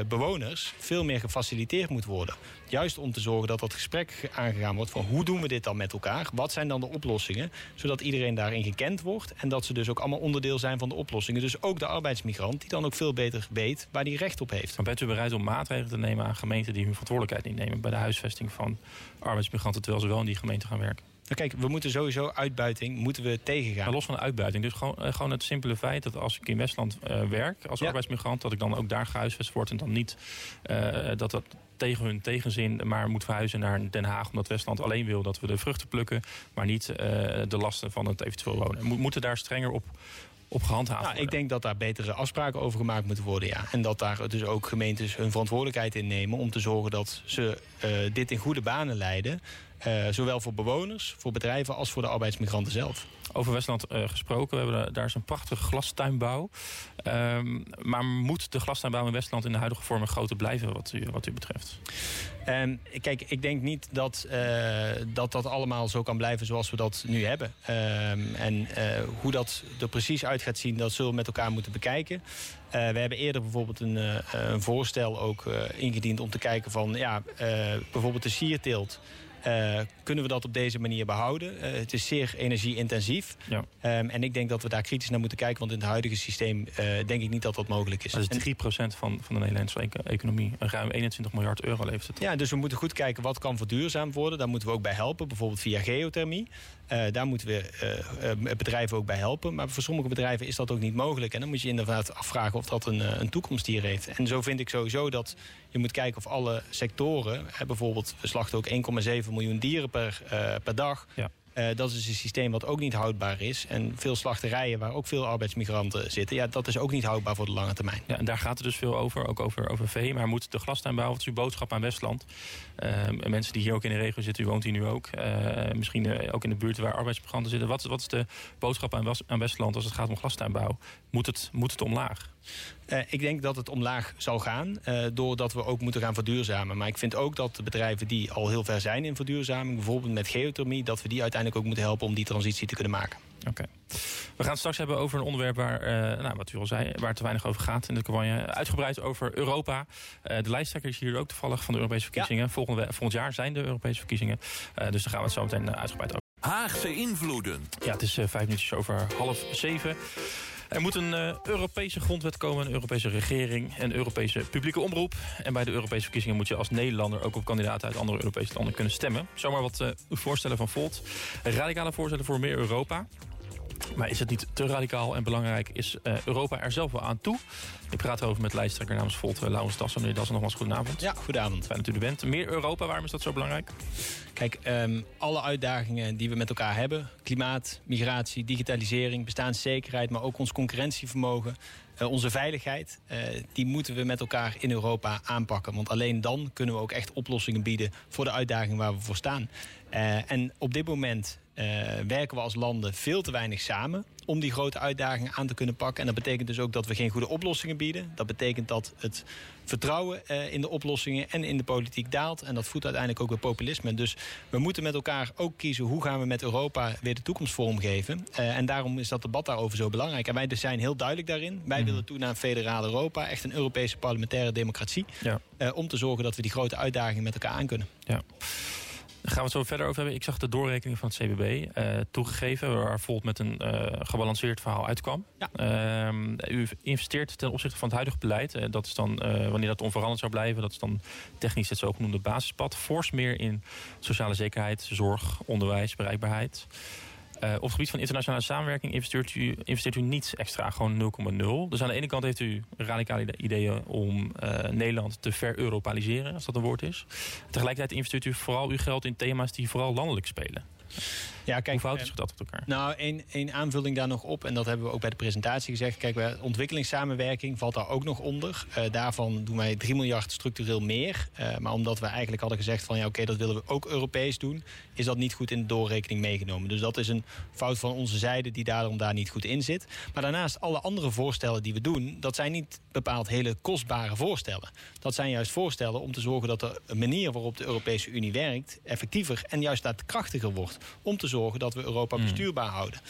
bewoners veel meer gefaciliteerd moet worden. Juist om te zorgen dat dat gesprek aangegaan wordt van hoe doen we dit dan met elkaar? Wat zijn dan de oplossingen? Zodat iedereen daarin gekend wordt en dat ze dus ook allemaal onderdeel zijn van de oplossingen. Dus ook de arbeidsmigrant die dan ook veel beter weet waar die recht op heeft. Maar bent u bereid om maatregelen te nemen aan gemeenten die hun verantwoordelijkheid niet nemen bij de huisvesting van arbeidsmigranten terwijl ze wel in die gemeente gaan werken? Nou, kijk, we moeten sowieso uitbuiting moeten we tegengaan. Maar los van de uitbuiting. Dus gewoon, eh, gewoon het simpele feit dat als ik in Westland uh, werk als arbeidsmigrant, dat ik dan ook daar gehuisvest word en dan niet uh, dat dat tegen hun tegenzin maar moet verhuizen naar Den Haag. Omdat Westland alleen wil dat we de vruchten plukken. Maar niet uh, de lasten van het eventueel wonen. Mo moeten daar strenger op, op gehandhaafd nou, Ik denk dat daar betere afspraken over gemaakt moeten worden. Ja. En dat daar dus ook gemeentes hun verantwoordelijkheid in nemen... om te zorgen dat ze uh, dit in goede banen leiden. Uh, zowel voor bewoners, voor bedrijven als voor de arbeidsmigranten zelf. Over Westland uh, gesproken, we hebben daar zo'n prachtige glastuinbouw. Um, maar moet de glastuinbouw in Westland in de huidige vorm groter blijven wat u, wat u betreft? Um, kijk, ik denk niet dat, uh, dat dat allemaal zo kan blijven zoals we dat nu hebben. Um, en hoe dat er precies uit gaat zien, dat zullen we met elkaar moeten bekijken. we hebben eerder bijvoorbeeld een, een voorstel ook ingediend om te kijken van ja, bijvoorbeeld de sierteelt. Uh, kunnen we dat op deze manier behouden? Uh, het is zeer energie-intensief. Ja. Um, en ik denk dat we daar kritisch naar moeten kijken. Want in het huidige systeem uh, denk ik niet dat dat mogelijk is. Dat is 3% van, van de Nederlandse economie. Ruim 21 miljard euro levert het. Ja, dus we moeten goed kijken wat kan verduurzaamd worden. Daar moeten we ook bij helpen. Bijvoorbeeld via geothermie. Uh, daar moeten we uh, bedrijven ook bij helpen. Maar voor sommige bedrijven is dat ook niet mogelijk. En dan moet je inderdaad afvragen of dat een, een toekomst hier heeft. En zo vind ik sowieso dat je moet kijken of alle sectoren... bijvoorbeeld, we slachten ook 1,7 miljoen dieren per, per dag... Ja. Uh, dat is een systeem wat ook niet houdbaar is. En veel slachterijen waar ook veel arbeidsmigranten zitten... ja, dat is ook niet houdbaar voor de lange termijn. Ja, en daar gaat het dus veel over, ook over, over vee. Maar moet de glastuinbouw, wat is uw boodschap aan Westland? Uh, mensen die hier ook in de regio zitten, u woont hier nu ook. Uh, misschien ook in de buurt waar arbeidsmigranten zitten. Wat, wat is de boodschap aan, aan Westland als het gaat om glastuinbouw? Moet het, moet het omlaag? Uh, ik denk dat het omlaag zal gaan, uh, doordat we ook moeten gaan verduurzamen. Maar ik vind ook dat de bedrijven die al heel ver zijn in verduurzaming... bijvoorbeeld met geothermie, dat we die uiteindelijk ook moeten helpen... om die transitie te kunnen maken. Oké. We gaan het straks hebben over een onderwerp waar, uh, nou, wat u al zei, waar te weinig over gaat in de campagne. Uitgebreid over Europa. Uh, de lijsttrekker is hier ook toevallig van de Europese verkiezingen. Ja. Volgende, volgend jaar zijn de Europese verkiezingen. Uh, dus daar gaan we het zo meteen uitgebreid over. Haagse invloeden. Ja, het is vijf minuutjes over half zeven. Er moet een uh, Europese grondwet komen, een Europese regering... en Europese publieke omroep. En bij de Europese verkiezingen moet je als Nederlander... ook op kandidaten uit andere Europese landen kunnen stemmen. Zomaar wat uh, voorstellen van Volt. Radicale voorstellen voor meer Europa. Maar is het niet te radicaal en belangrijk? Is uh, Europa er zelf wel aan toe? Ik praat erover met lijsttrekker namens Volt, uh, Laurens Dassen. Meneer Dassen, nogmaals goedenavond. Ja, goedenavond. Fijn dat u er bent. Meer Europa, waarom is dat zo belangrijk? Kijk, um, alle uitdagingen die we met elkaar hebben... klimaat, migratie, digitalisering, bestaanszekerheid... maar ook ons concurrentievermogen... Uh, onze veiligheid, uh, die moeten we met elkaar in Europa aanpakken. Want alleen dan kunnen we ook echt oplossingen bieden... voor de uitdagingen waar we voor staan. Uh, en op dit moment uh, werken we als landen veel te weinig samen om die grote uitdagingen aan te kunnen pakken. En dat betekent dus ook dat we geen goede oplossingen bieden. Dat betekent dat het vertrouwen uh, in de oplossingen en in de politiek daalt. En dat voedt uiteindelijk ook weer populisme. Dus we moeten met elkaar ook kiezen hoe gaan we met Europa weer de toekomst vormgeven. Uh, en daarom is dat debat daarover zo belangrijk. En wij dus zijn heel duidelijk daarin. Wij mm. willen toe naar een federaal Europa. Echt een Europese parlementaire democratie. Ja. Om te zorgen dat we die grote uitdagingen met elkaar aan kunnen. Ja. Gaan we het zo verder over hebben. Ik zag de doorrekening van het CBB uh, toegegeven... waar Volt met een uh, gebalanceerd verhaal uitkwam. Ja. Uh, u investeert ten opzichte van het huidige beleid. Uh, dat is dan, wanneer dat onveranderd zou blijven... dat is dan technisch het zogenoemde basispad. Fors meer in sociale zekerheid, zorg, onderwijs, bereikbaarheid. Uh, op het gebied van internationale samenwerking investeert u, investeert u niets extra, gewoon 0,0. Dus aan de ene kant heeft u radicale ideeën om uh, Nederland te ver-Europaliseren, als dat een woord is. Tegelijkertijd investeert u vooral uw geld in thema's die vooral landelijk spelen. Ja, kijk, Hoe verhoudt zich dat tot elkaar? Nou, één, één aanvulling daar nog op. En dat hebben we ook bij de presentatie gezegd. Kijk, ontwikkelingssamenwerking valt daar ook nog onder. daarvan doen wij 3 miljard structureel meer. maar omdat we eigenlijk hadden gezegd van ja, oké, dat willen we ook Europees doen, is dat niet goed in de doorrekening meegenomen. Dus dat is een fout van onze zijde die daarom daar niet goed in zit. Maar daarnaast alle andere voorstellen die we doen, dat zijn niet bepaald hele kostbare voorstellen. Dat zijn juist voorstellen om te zorgen dat de manier waarop de Europese Unie werkt effectiever en juist daadkrachtiger wordt. Om te zorgen dat we Europa hmm. bestuurbaar houden.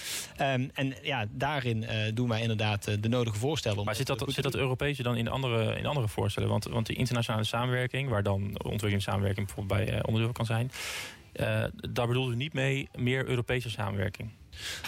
Um, en ja, daarin uh, doen wij inderdaad uh, de nodige voorstellen. Maar zit dat, zit dat Europese dan in andere, in andere voorstellen? Want, want die internationale samenwerking, waar dan ontwikkelingssamenwerking bijvoorbeeld bij onderdeel kan zijn. Daar bedoelde u niet mee meer Europese samenwerking?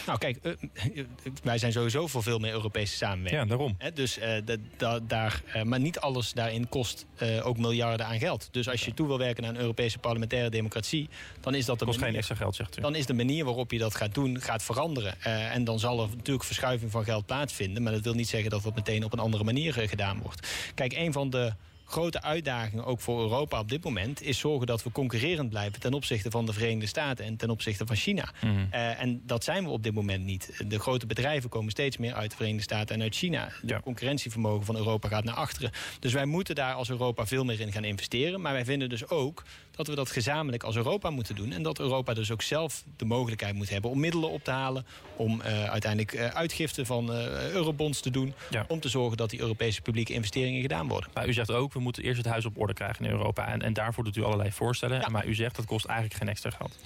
Nou kijk, uh, wij zijn sowieso voor veel meer Europese samenwerking. Ja, daarom. dus, uh, daar, maar niet alles daarin kost ook miljarden aan geld. Dus als je toe wil werken naar een Europese parlementaire democratie... dan is dat de kost manier, geen extra geld, zegt u. Dan is de manier waarop je dat gaat doen, gaat veranderen. en dan zal er natuurlijk verschuiving van geld plaatsvinden. Maar dat wil niet zeggen dat dat meteen op een andere manier gedaan wordt. Kijk, een van de grote uitdaging ook voor Europa op dit moment... is zorgen dat we concurrerend blijven ten opzichte van de Verenigde Staten... en ten opzichte van China. Mhm. Eh, en dat zijn we op dit moment niet. De grote bedrijven komen steeds meer uit de Verenigde Staten en uit China. Het concurrentievermogen van Europa gaat naar achteren. Dus wij moeten daar als Europa veel meer in gaan investeren. Maar wij vinden dus ook dat we dat gezamenlijk als Europa moeten doen. En dat Europa dus ook zelf de mogelijkheid moet hebben om middelen op te halen. Om uh, uiteindelijk uh, uitgifte van uh, eurobonds te doen. Om te zorgen dat die Europese publieke investeringen gedaan worden. Maar u zegt ook, we moeten eerst het huis op orde krijgen in Europa. En, en daarvoor doet u allerlei voorstellen. Maar u zegt dat kost eigenlijk geen extra geld.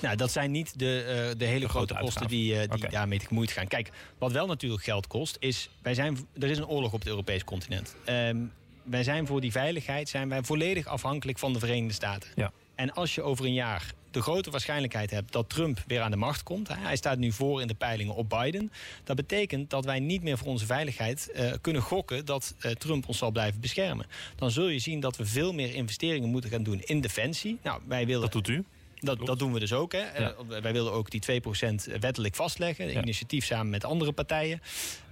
Nou, dat zijn niet de, de hele grote, kosten die, uh, die daarmee gemoeid gaan. Kijk, wat wel natuurlijk geld kost, is... Wij zijn, er is een oorlog op het Europese continent. Um, wij zijn voor die veiligheid zijn wij volledig afhankelijk van de Verenigde Staten. Ja. En als je over een jaar de grote waarschijnlijkheid hebt dat Trump weer aan de macht komt. Hij staat nu voor in de peilingen op Biden. Dat betekent dat wij niet meer voor onze veiligheid uh, kunnen gokken dat uh, Trump ons zal blijven beschermen. Dan zul je zien dat we veel meer investeringen moeten gaan doen in defensie. Nou, wij willen. Dat doet u? Dat, dat, doen we dus ook. Hè. Ja. Uh, wij willen ook die 2% wettelijk vastleggen. Ja. Initiatief samen met andere partijen.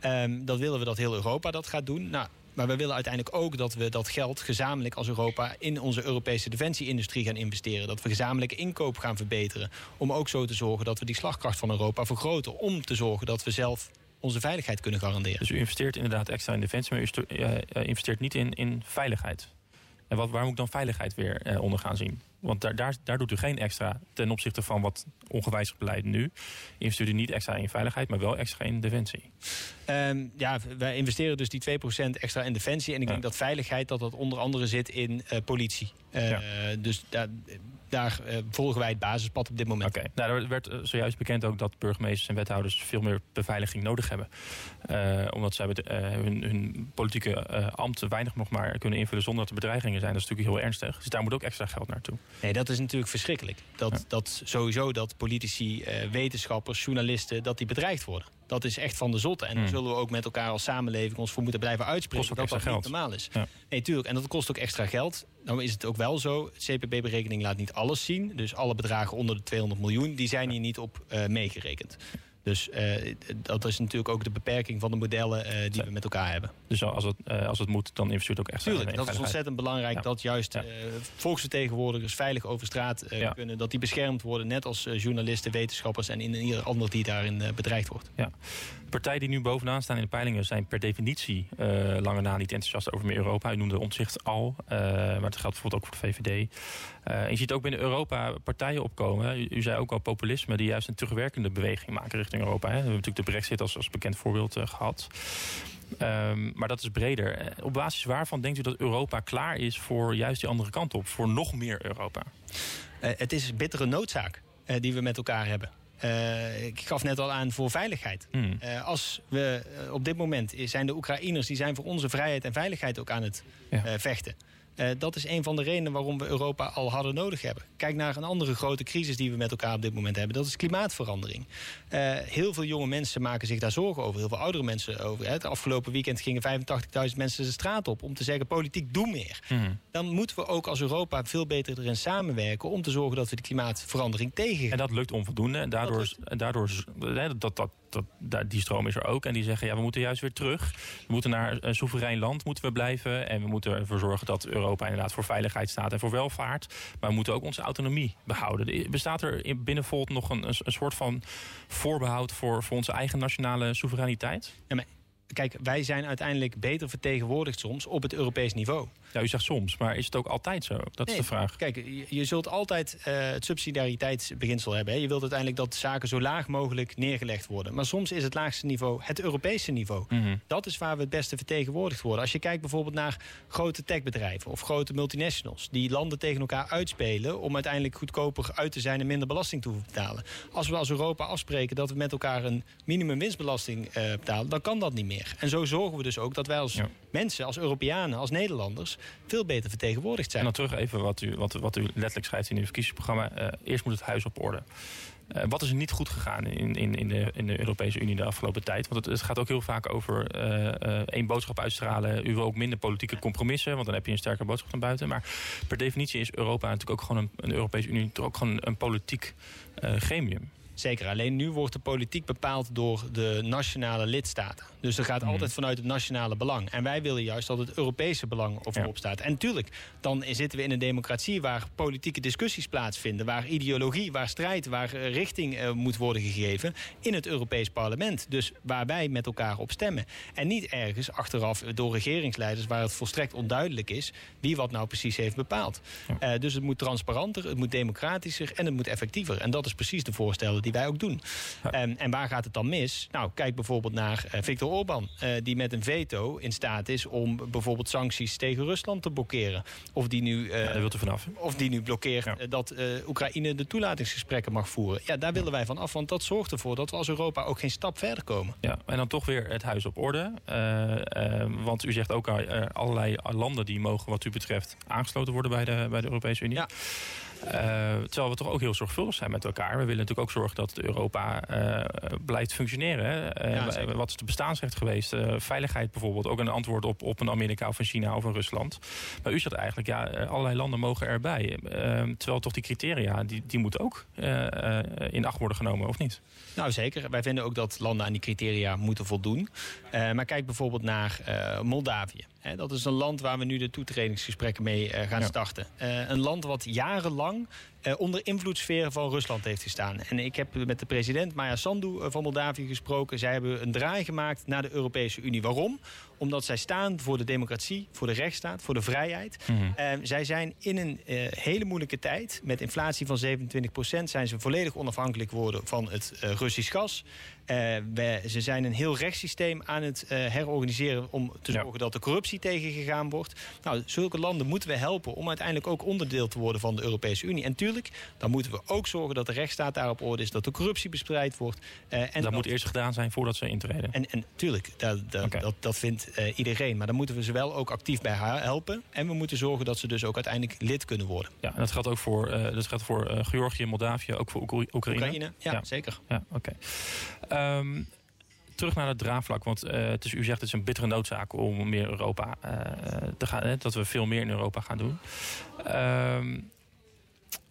Um, dat willen we dat heel Europa dat gaat doen. Nou, maar we willen uiteindelijk ook dat we dat geld gezamenlijk als Europa in onze Europese defensieindustrie gaan investeren. Dat we gezamenlijke inkoop gaan verbeteren. Om ook zo te zorgen dat we die slagkracht van Europa vergroten. Om te zorgen dat we zelf onze veiligheid kunnen garanderen. Dus u investeert inderdaad extra in defensie, maar u uh, investeert niet in, in veiligheid. En wat, waar moet ik dan veiligheid weer uh, onder gaan zien? Want daar, daar, daar doet u geen extra ten opzichte van wat ongewijzigd beleid nu. Investeert u niet extra in veiligheid, maar wel extra in defensie. Um, ja, wij investeren dus die 2% extra in defensie. En ik denk dat veiligheid dat dat onder andere zit in uh, politie. Uh, ja. Dus daar, daar uh, volgen wij het basispad op dit moment. Oké, nou, er werd zojuist bekend ook dat burgemeesters en wethouders veel meer beveiliging nodig hebben. omdat zij hun, hun, politieke ambt weinig nog maar kunnen invullen zonder dat er bedreigingen zijn. Dat is natuurlijk heel ernstig. Dus daar moet ook extra geld naartoe. Nee, dat is natuurlijk verschrikkelijk. Dat, dat sowieso dat politici, wetenschappers, journalisten, dat die bedreigd worden. Dat is echt van de zotte. En daar hmm. zullen we ook met elkaar als samenleving ons voor moeten blijven uitspreken. Dat dat geld. niet normaal is. Ja. Nee, tuurlijk. En dat kost ook extra geld. Nou is het ook wel zo. CPB-berekening laat niet alles zien. Dus alle bedragen onder de 200 miljoen, die zijn hier niet op uh, meegerekend. Dus uh, dat is natuurlijk ook de beperking van de modellen uh, die we met elkaar hebben. Dus als het, uh, als het moet, dan investeert ook echt Tuurlijk, dat is ontzettend belangrijk dat juist ja. volksvertegenwoordigers veilig over straat ja. kunnen. Dat die beschermd worden, net als journalisten, wetenschappers en ieder ander die daarin bedreigd wordt. Ja. Partijen die nu bovenaan staan in de peilingen zijn per definitie lange na niet enthousiast over meer Europa. U noemde omzicht al, maar dat geldt bijvoorbeeld ook voor de VVD. je ziet ook binnen Europa partijen opkomen. U, u zei ook al populisme die juist een terugwerkende beweging maken richting Europa. Hè. We hebben natuurlijk de brexit als, als bekend voorbeeld uh, gehad. Um, maar dat is breder. Eh, op basis waarvan denkt u dat Europa klaar is voor juist die andere kant op? Voor nog meer Europa? Uh, het is bittere noodzaak uh, die we met elkaar hebben. ik gaf net al aan voor veiligheid. Mm. als we op dit moment zijn de Oekraïners die zijn voor onze vrijheid en veiligheid ook aan het ja. vechten. Uh, dat is een van de redenen waarom we Europa al hadden nodig hebben. Kijk naar een andere grote crisis die we met elkaar op dit moment hebben. Dat is klimaatverandering. Uh, heel veel jonge mensen maken zich daar zorgen over. Heel veel oudere mensen over. Het afgelopen weekend gingen 85.000 mensen de straat op... om te zeggen, politiek, doe meer. Mm. Dan moeten we ook als Europa veel beter erin samenwerken... om te zorgen dat we de klimaatverandering tegengaan. En dat lukt onvoldoende. En daardoor, dat, daardoor dat, dat, dat, die stroom is er ook. En die zeggen, ja, we moeten juist weer terug. We moeten naar een soeverein land moeten we blijven. En we moeten ervoor zorgen dat Europa Europa inderdaad voor veiligheid staat en voor welvaart. Maar we moeten ook onze autonomie behouden. Bestaat er binnen Volt nog een, een, soort van voorbehoud voor, voor onze eigen nationale soevereiniteit? Ja, maar kijk, wij zijn uiteindelijk beter vertegenwoordigd soms op het Europees niveau. Ja, u zegt soms, maar is het ook altijd zo? Dat is de vraag. Kijk, je, zult altijd uh, het subsidiariteitsbeginsel hebben. Hè. Je wilt uiteindelijk dat zaken zo laag mogelijk neergelegd worden. Maar soms is het laagste niveau het Europese niveau. Mhm. Dat is waar we het beste vertegenwoordigd worden. Als je kijkt bijvoorbeeld naar grote techbedrijven of grote multinationals... die landen tegen elkaar uitspelen om uiteindelijk goedkoper uit te zijn... en minder belasting te betalen. Als we als Europa afspreken dat we met elkaar een minimumwinstbelasting uh, betalen... dan kan dat niet meer. En zo zorgen we dus ook dat wij als mensen, als Europeanen, als Nederlanders veel beter vertegenwoordigd zijn. En dan terug even wat u, wat, wat u letterlijk schrijft in uw verkiezingsprogramma. Uh, eerst moet het huis op orde. Uh, wat is er niet goed gegaan in, in, in, de, in de Europese Unie de afgelopen tijd? Want het, het gaat ook heel vaak over uh, één boodschap uitstralen. U wil ook minder politieke compromissen, want dan heb je een sterke boodschap naar buiten. Maar per definitie is Europa natuurlijk ook gewoon een, een Europese Unie ook gewoon een, een politiek gremium. Zeker, alleen nu wordt de politiek bepaald door de nationale lidstaten. Dus er gaat mhm. altijd vanuit het nationale belang. En wij willen juist dat het Europese belang voorop staat. En natuurlijk, dan zitten we in een democratie waar politieke discussies plaatsvinden. Waar ideologie, waar strijd, waar eh, richting uh, moet worden gegeven in het Europees parlement. Dus waar wij met elkaar op stemmen. En niet ergens achteraf door regeringsleiders waar het volstrekt onduidelijk is wie wat nou precies heeft bepaald. Uh, dus het moet transparanter, het moet democratischer en het moet effectiever. En dat is precies de voorstellen die wij ook doen. Um, en waar gaat het dan mis? Nou, kijk bijvoorbeeld naar uh, Viktor Orban, uh, die met een veto in staat is om bijvoorbeeld sancties tegen Rusland te blokkeren. Of die nu, uh, ja, wilt u vanaf. Of die nu blokkeert ja. dat Oekraïne de toelatingsgesprekken mag voeren. Ja, daar willen wij van af, want dat zorgt ervoor dat we als Europa ook geen stap verder komen. Ja, en dan toch weer het huis op orde. want u zegt ook al allerlei landen die mogen wat u betreft aangesloten worden bij de, bij de Europese Unie. Ja. Uh, terwijl we toch ook heel zorgvuldig zijn met elkaar. We willen natuurlijk ook zorgen dat Europa uh, blijft functioneren. Uh, wat is de bestaansrecht geweest? veiligheid bijvoorbeeld. Ook een antwoord op, op een Amerika of een China of een Rusland. Maar u zegt eigenlijk, ja, allerlei landen mogen erbij. terwijl toch die criteria, die, die moeten ook in acht worden genomen, of niet? Nou zeker. Wij vinden ook dat landen aan die criteria moeten voldoen. maar kijk bijvoorbeeld naar Moldavië dat is een land waar we nu de toetredingsgesprekken mee uh, gaan ja. starten. Uh, een land wat jarenlang uh, onder invloedssfeer van Rusland heeft gestaan. En ik heb met de president Maya Sandu van Moldavië gesproken. Zij hebben een draai gemaakt naar de Europese Unie. Waarom? Omdat zij staan voor de democratie, voor de rechtsstaat, voor de vrijheid. Mm -hmm. zij zijn in een hele moeilijke tijd, met inflatie van 27 procent... zijn ze volledig onafhankelijk geworden van het Russisch gas. We, ze zijn een heel rechtssysteem aan het herorganiseren... om te zorgen ja. dat de corruptie tegengegaan wordt. Nou, zulke landen moeten we helpen om uiteindelijk ook onderdeel te worden van de Europese Unie. En tuurlijk, dan moeten we ook zorgen dat de rechtsstaat daar op orde is, dat de corruptie bestrijd wordt. En dat, dat, moet eerst gedaan zijn voordat ze intreden. En, en tuurlijk, dat, dat, okay. dat, dat vindt uh, iedereen. Maar dan moeten we ze wel ook actief bij haar helpen. En we moeten zorgen dat ze dus ook uiteindelijk lid kunnen worden. Ja, en dat geldt ook voor, uh, dat geldt voor Georgië, Moldavië, ook voor Oekraïne. Oekraïne, ja, ja. zeker. Ja, oké. Okay. Um, ehm, terug naar het draagvlak. Want uh, het is, u zegt het is een bittere noodzaak om meer Europa uh, te gaan. Hè, dat we veel meer in Europa gaan doen. Uh,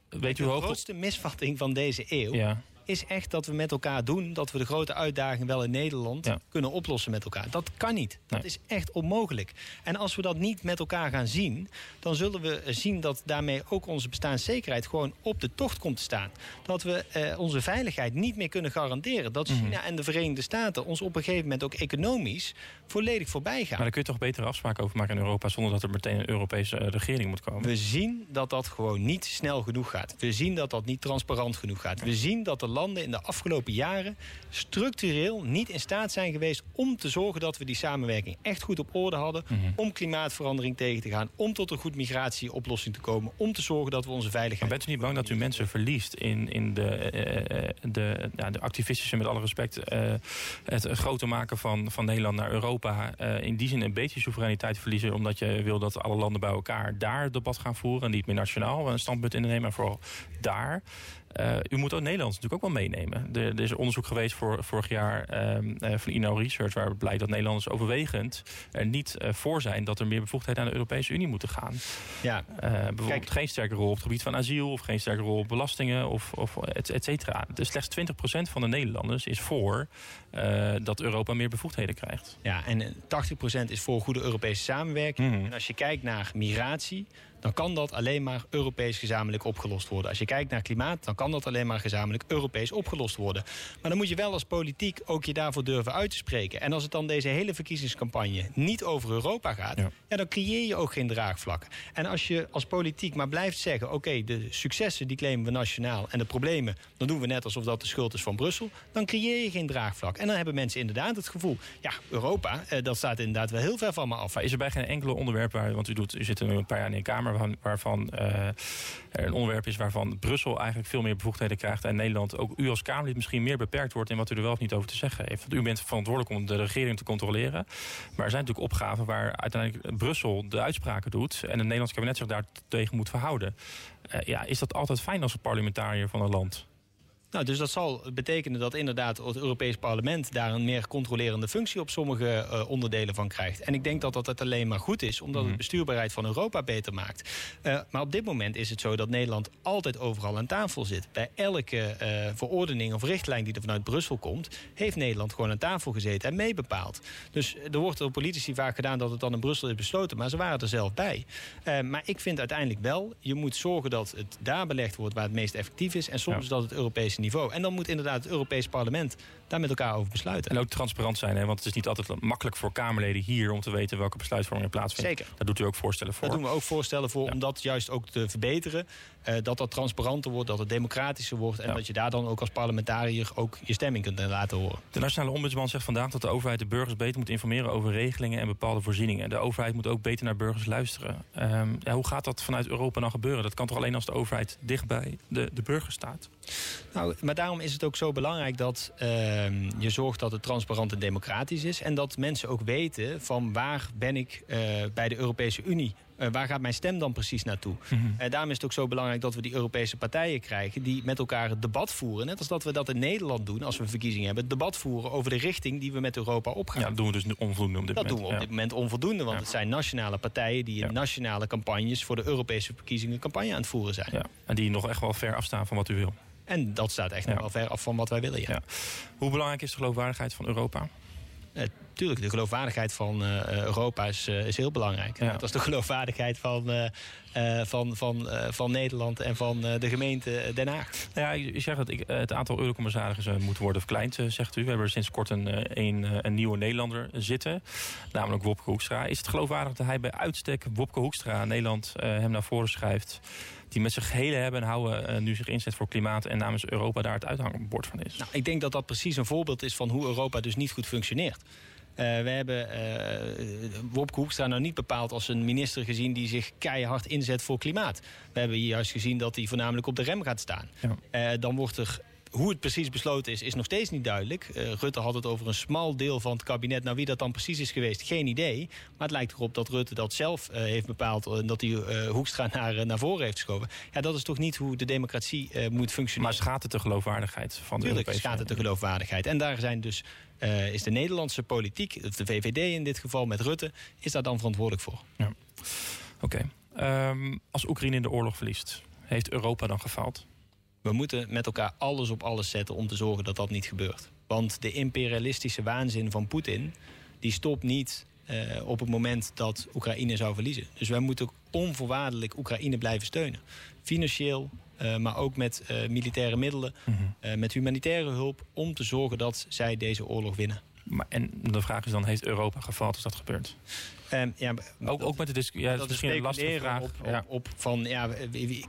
weet u de grootste misvatting van deze eeuw ja is echt dat we met elkaar doen... dat we de grote uitdagingen wel in Nederland kunnen oplossen met elkaar. Dat kan niet. Dat is echt onmogelijk. En als we dat niet met elkaar gaan zien... dan zullen we zien dat daarmee ook onze bestaanszekerheid... gewoon op de tocht komt te staan. Dat we eh, onze veiligheid niet meer kunnen garanderen. Dat mhm. China en de Verenigde Staten ons op een gegeven moment... ook economisch volledig voorbij gaan. Maar daar kun je toch betere afspraken over maken in Europa... zonder dat er meteen een Europese uh, regering moet komen? We zien dat dat gewoon niet snel genoeg gaat. We zien dat dat niet transparant genoeg gaat. We zien dat de landen in de afgelopen jaren structureel niet in staat zijn geweest om te zorgen dat we die samenwerking echt goed op orde hadden. Mhm. Om klimaatverandering tegen te gaan. Om tot een goed migratieoplossing te komen. Om te zorgen dat we onze veiligheid... Maar bent u niet bang dat u mensen verliest in, in de, uh, de, ja, de activistische, met alle respect, uh, het groter maken van, van Nederland naar Europa. Uh, in die zin een beetje soevereiniteit verliezen. Omdat je wil dat alle landen bij elkaar daar debat gaan voeren. En niet meer nationaal een standpunt in nemen, maar vooral daar. U moet ook Nederland natuurlijk ook wel meenemen. Er, er is onderzoek geweest voor, vorig jaar ehm, van INO Research... waar blijkt dat Nederlanders overwegend er niet voor zijn... dat er meer bevoegdheden aan de Europese Unie moeten gaan. Ja. bijvoorbeeld Kijk, geen sterke rol op het gebied van asiel... of geen sterke rol op belastingen, of, of et, et cetera. Dus slechts 20% van de Nederlanders is voor dat Europa meer bevoegdheden krijgt. Ja, en 80% is voor goede Europese samenwerking. Mhm. En als je kijkt naar migratie, dan kan dat alleen maar Europees gezamenlijk opgelost worden. Als je kijkt naar klimaat, dan kan dat alleen maar gezamenlijk Europees opgelost worden. Maar dan moet je wel als politiek ook je daarvoor durven uit te spreken. En als het dan deze hele verkiezingscampagne niet over Europa gaat, ja. dan creëer je ook geen draagvlak. En als je als politiek maar blijft zeggen: oké, de successen die claimen we nationaal en de problemen, dan doen we net alsof dat de schuld is van Brussel, dan creëer je geen draagvlak. En dan hebben mensen inderdaad het gevoel: ja, Europa, eh, dat staat inderdaad wel heel ver van me af. Maar is er bij geen enkele onderwerp waar, want u, doet, u zit een paar jaar in de Kamer waarvan, waarvan uh, er een onderwerp is waarvan Brussel eigenlijk veel meer bevoegdheden krijgt en Nederland, ook u als Kamerlid, misschien meer beperkt wordt in wat u er wel of niet over te zeggen heeft. Want u bent verantwoordelijk om de regering te controleren. Maar er zijn natuurlijk opgaven waar uiteindelijk Brussel de uitspraken doet en het Nederlands kabinet zich daar tegen moet verhouden. Uh, ja, is dat altijd fijn als een parlementariër van een land? Nou, dus dat zal betekenen dat inderdaad het Europees Parlement daar een meer controlerende functie op sommige uh, onderdelen van krijgt. En ik denk dat dat het alleen maar goed is, omdat het mhm. bestuurbaarheid van Europa beter maakt. Uh, maar op dit moment is het zo dat Nederland altijd overal aan tafel zit. Bij elke uh, verordening of richtlijn die er vanuit Brussel komt, heeft Nederland gewoon aan tafel gezeten en meebepaald. Dus er wordt door politici vaak gedaan dat het dan in Brussel is besloten, maar ze waren er zelf bij. maar ik vind uiteindelijk wel, je moet zorgen dat het daar belegd wordt waar het meest effectief is en soms dat het Europese niveau. En dan moet inderdaad het Europees Parlement daar met elkaar over besluiten. En ook transparant zijn, hè? want het is niet altijd makkelijk voor Kamerleden hier om te weten welke besluitvorming er plaatsvindt. Zeker. Daar doet u ook voorstellen voor. Daar doen we ook voorstellen voor om dat juist ook te verbeteren. Uh, dat dat transparanter wordt, dat het democratischer wordt en dat je daar dan ook als parlementariër ook je stemming kunt laten horen. De Nationale Ombudsman zegt vandaag dat de overheid de burgers beter moet informeren over regelingen en bepaalde voorzieningen. De overheid moet ook beter naar burgers luisteren. Ja, hoe gaat dat vanuit Europa dan gebeuren? Dat kan toch alleen als de overheid dichtbij de, de burger staat? Nou, maar daarom is het ook zo belangrijk dat uh, je zorgt dat het transparant en democratisch is. En dat mensen ook weten van waar ben ik uh, bij de Europese Unie uh, waar gaat mijn stem dan precies naartoe? Mm -hmm. uh, daarom is het ook zo belangrijk dat we die Europese partijen krijgen... die met elkaar het debat voeren. Net als dat we dat in Nederland doen als we verkiezingen hebben. Het debat voeren over de richting die we met Europa opgaan. Ja, dat doen we dus onvoldoende op dit dat moment. Dat doen we op dit moment onvoldoende. Want ja. het zijn nationale partijen die in nationale campagnes... voor de Europese verkiezingen campagne aan het voeren zijn. Ja. En die nog echt wel ver afstaan van wat u wil. En dat staat echt nog wel ver af van wat wij willen, ja. Hoe belangrijk is de geloofwaardigheid van Europa? Uh, tuurlijk, de geloofwaardigheid van uh, Europa is, uh, is heel belangrijk. Dat is de geloofwaardigheid van, van, van, van Nederland en van de gemeente Den Haag. Nou ja, je zegt dat ik, het aantal eurocommissarissen moet worden verkleind, zegt u. We hebben er sinds kort een, een, een, nieuwe Nederlander zitten, namelijk Wopke Hoekstra. Is het geloofwaardig dat hij bij uitstek Wopke Hoekstra Nederland hem naar voren schrijft die met zijn gehele hebben en houden uh, nu zich inzet voor klimaat en namens Europa daar het uithangbord van is. Nou, ik denk dat dat precies een voorbeeld is van hoe Europa dus niet goed functioneert. Uh, we hebben uh, Wopke Hoekstra nou niet bepaald als een minister gezien... die zich keihard inzet voor klimaat. We hebben hier juist gezien dat hij voornamelijk op de rem gaat staan. Ja. Uh, dan wordt er hoe het precies besloten is, is nog steeds niet duidelijk. Uh, Rutte had het over een smal deel van het kabinet. Nou, wie dat dan precies is geweest, geen idee. Maar het lijkt erop dat Rutte dat zelf uh, heeft bepaald... en dat hij uh, Hoekstra naar, naar voren heeft geschoven. Ja, dat is toch niet hoe de democratie moet functioneren. Maar schaadt het de geloofwaardigheid van de Tuurlijk schaadt het de geloofwaardigheid. En daar zijn dus... Is de Nederlandse politiek, de VVD in dit geval met Rutte, is daar dan verantwoordelijk voor. Ja. Oké. Okay. Um, als Oekraïne in de oorlog verliest, heeft Europa dan gefaald? We moeten met elkaar alles op alles zetten om te zorgen dat dat niet gebeurt. Want de imperialistische waanzin van Poetin, die stopt niet uh, op het moment dat Oekraïne zou verliezen. Dus wij moeten onvoorwaardelijk Oekraïne blijven steunen. Financieel, uh, maar ook met uh, militaire middelen, mm -hmm. met humanitaire hulp... om te zorgen dat zij deze oorlog winnen. Maar, en de vraag is dan, heeft Europa gefaald als dat gebeurt? Um, ja, ook, ook met de discussie. Ja, dat, is misschien een lastige vraag. Op, op, ja. op, van, ja,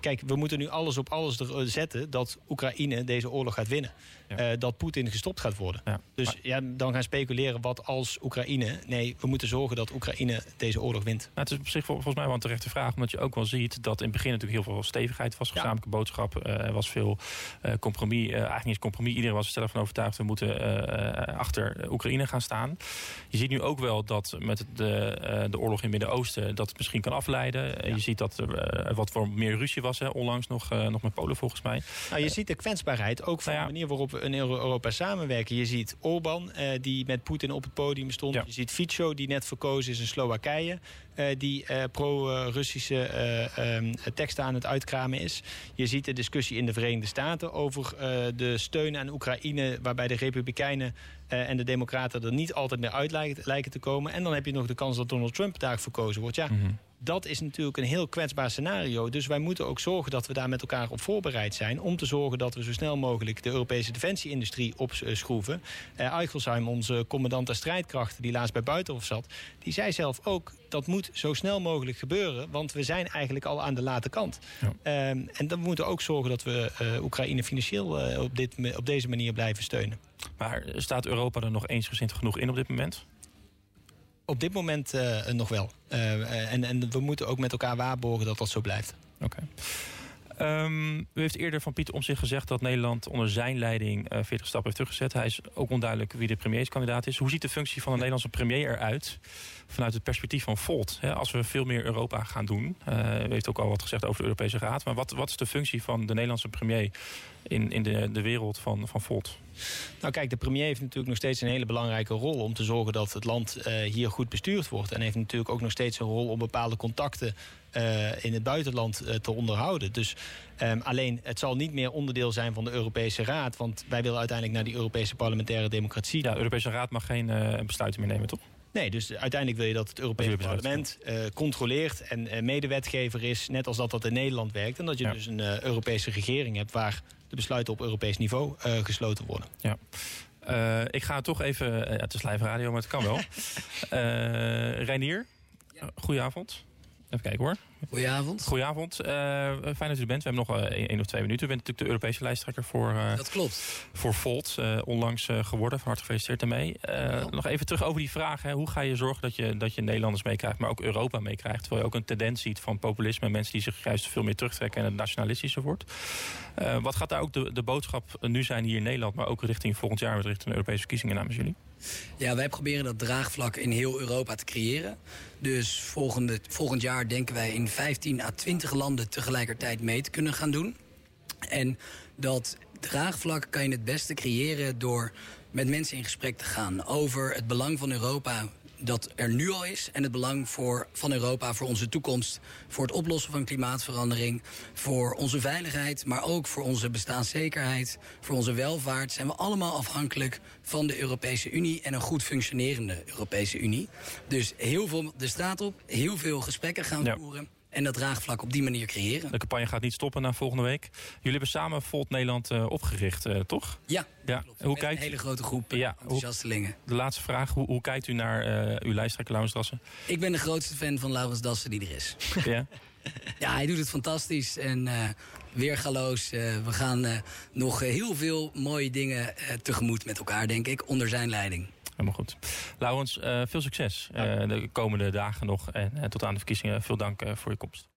kijk, we moeten nu alles op alles zetten dat Oekraïne deze oorlog gaat winnen. Ja. Uh, dat Poetin gestopt gaat worden. Ja. Dus maar, ja, dan gaan speculeren wat als Oekraïne. Nee, we moeten zorgen dat Oekraïne deze oorlog wint. Nou, het is op zich volgens mij wel een terechte vraag. Omdat je ook wel ziet dat in het begin natuurlijk heel veel stevigheid was. Gezamenlijke boodschap. Uh, er was veel uh, compromis. eigenlijk niet compromis. Iedereen was er stellig van overtuigd. We moeten achter Oekraïne gaan staan. Je ziet nu ook wel dat met de, de oorlog in het Midden-Oosten... dat het misschien kan afleiden. Je ziet dat er wat voor meer ruzie was, hè, onlangs nog, nog met Polen volgens mij. Nou, je ziet de kwetsbaarheid, ook van nou de manier waarop in Europa samenwerken. Je ziet Orbán, die met Poetin op het podium stond. Je ziet Fico, die net verkozen is in Slowakije. die pro-Russische ehm, teksten aan het uitkramen is. Je ziet de discussie in de Verenigde Staten over de steun aan Oekraïne... waarbij de Republikeinen en de Democraten er niet altijd meer uit lijken, te komen. En dan heb je nog de kans dat Donald Trump daar verkozen wordt. Ja, mm dat is natuurlijk een heel kwetsbaar scenario. Dus wij moeten ook zorgen dat we daar met elkaar op voorbereid zijn... om te zorgen dat we zo snel mogelijk de Europese defensieindustrie opschroeven. Uh, Eichelsheim, onze commandant der strijdkrachten... die laatst bij Buitenhof zat, die zei zelf ook... dat moet zo snel mogelijk gebeuren, want we zijn eigenlijk al aan de late kant. Ja. Um, en dan moeten we ook zorgen dat we uh, Oekraïne financieel uh, op, dit, op deze manier blijven steunen. Maar staat Europa er nog eensgezind genoeg in op dit moment? Op dit moment uh, nog wel. Uh, en, en we moeten ook met elkaar waarborgen dat dat zo blijft. Oké. Um, u heeft eerder van Pieter om zich gezegd dat Nederland onder zijn leiding uh, 40 stappen heeft teruggezet. Hij is ook onduidelijk wie de premierskandidaat is. Hoe ziet de functie van een Nederlandse premier eruit vanuit het perspectief van Volt? Als we veel meer Europa gaan doen. U heeft ook al wat gezegd over de Europese Raad. Maar wat, wat is de functie van de Nederlandse premier in, in de, de wereld van, van Volt? Nou kijk, de premier heeft natuurlijk nog steeds een hele belangrijke rol... om te zorgen dat het land uh, hier goed bestuurd wordt. En heeft natuurlijk ook nog steeds een rol om bepaalde contacten... Uh, in het buitenland uh, te onderhouden. Dus um, alleen, het zal niet meer onderdeel zijn van de Europese Raad... want wij willen uiteindelijk naar die Europese parlementaire democratie. Ja, de Europese Raad mag geen besluiten meer nemen, toch? Nee, dus uiteindelijk wil je dat het Europese parlement uh, controleert en uh, medewetgever is, net als dat dat in Nederland werkt. En dat je ja. dus een uh, Europese regering hebt waar de besluiten op Europees niveau gesloten worden. Ja. ik ga toch even, het is live radio, maar het kan wel. Reinier, ja. goedenavond. Even kijken hoor. Goedenavond. Goedenavond. Uh, fijn dat u er bent. We hebben nog uh, één of twee minuten. U bent natuurlijk de Europese lijsttrekker voor, uh, dat klopt. voor Volt. onlangs geworden. Van harte gefeliciteerd daarmee. nog even terug over die vraag. Hè. Hoe ga je zorgen dat je, dat je Nederlanders meekrijgt, maar ook Europa meekrijgt? Terwijl je ook een tendens ziet van populisme. Mensen die zich juist veel meer terugtrekken en het nationalistische wordt. wat gaat daar ook de, de boodschap nu zijn hier in Nederland, maar ook richting volgend jaar, richting de Europese verkiezingen namens jullie? Ja, wij proberen dat draagvlak in heel Europa te creëren. Dus volgende, volgend jaar denken wij in 15 à 20 landen tegelijkertijd mee te kunnen gaan doen. En dat draagvlak kan je het beste creëren door met mensen in gesprek te gaan over het belang van Europa dat er nu al is en het belang voor, van Europa voor onze toekomst, voor het oplossen van klimaatverandering, voor onze veiligheid, maar ook voor onze bestaanszekerheid, voor onze welvaart, zijn we allemaal afhankelijk van de Europese Unie en een goed functionerende Europese Unie. Dus heel veel de straat op, heel veel gesprekken gaan ja. voeren en dat draagvlak op die manier creëren. De campagne gaat niet stoppen na volgende week. Jullie hebben samen Volt Nederland uh, opgericht, uh, toch? Ja, ja. Hoe kijkt... een hele grote groep uh, ja, enthousiastelingen. De laatste vraag, hoe, hoe kijkt u naar uw lijsttrekker Laurens Dassen? Ik ben de grootste fan van Laurens Dassen die er is. Ja? ja, hij doet het fantastisch en weergaloos. we gaan nog heel veel mooie dingen tegemoet met elkaar, denk ik, onder zijn leiding. Helemaal goed. Laurens, uh, veel succes uh, de komende dagen nog. En uh, tot aan de verkiezingen veel dank voor je komst.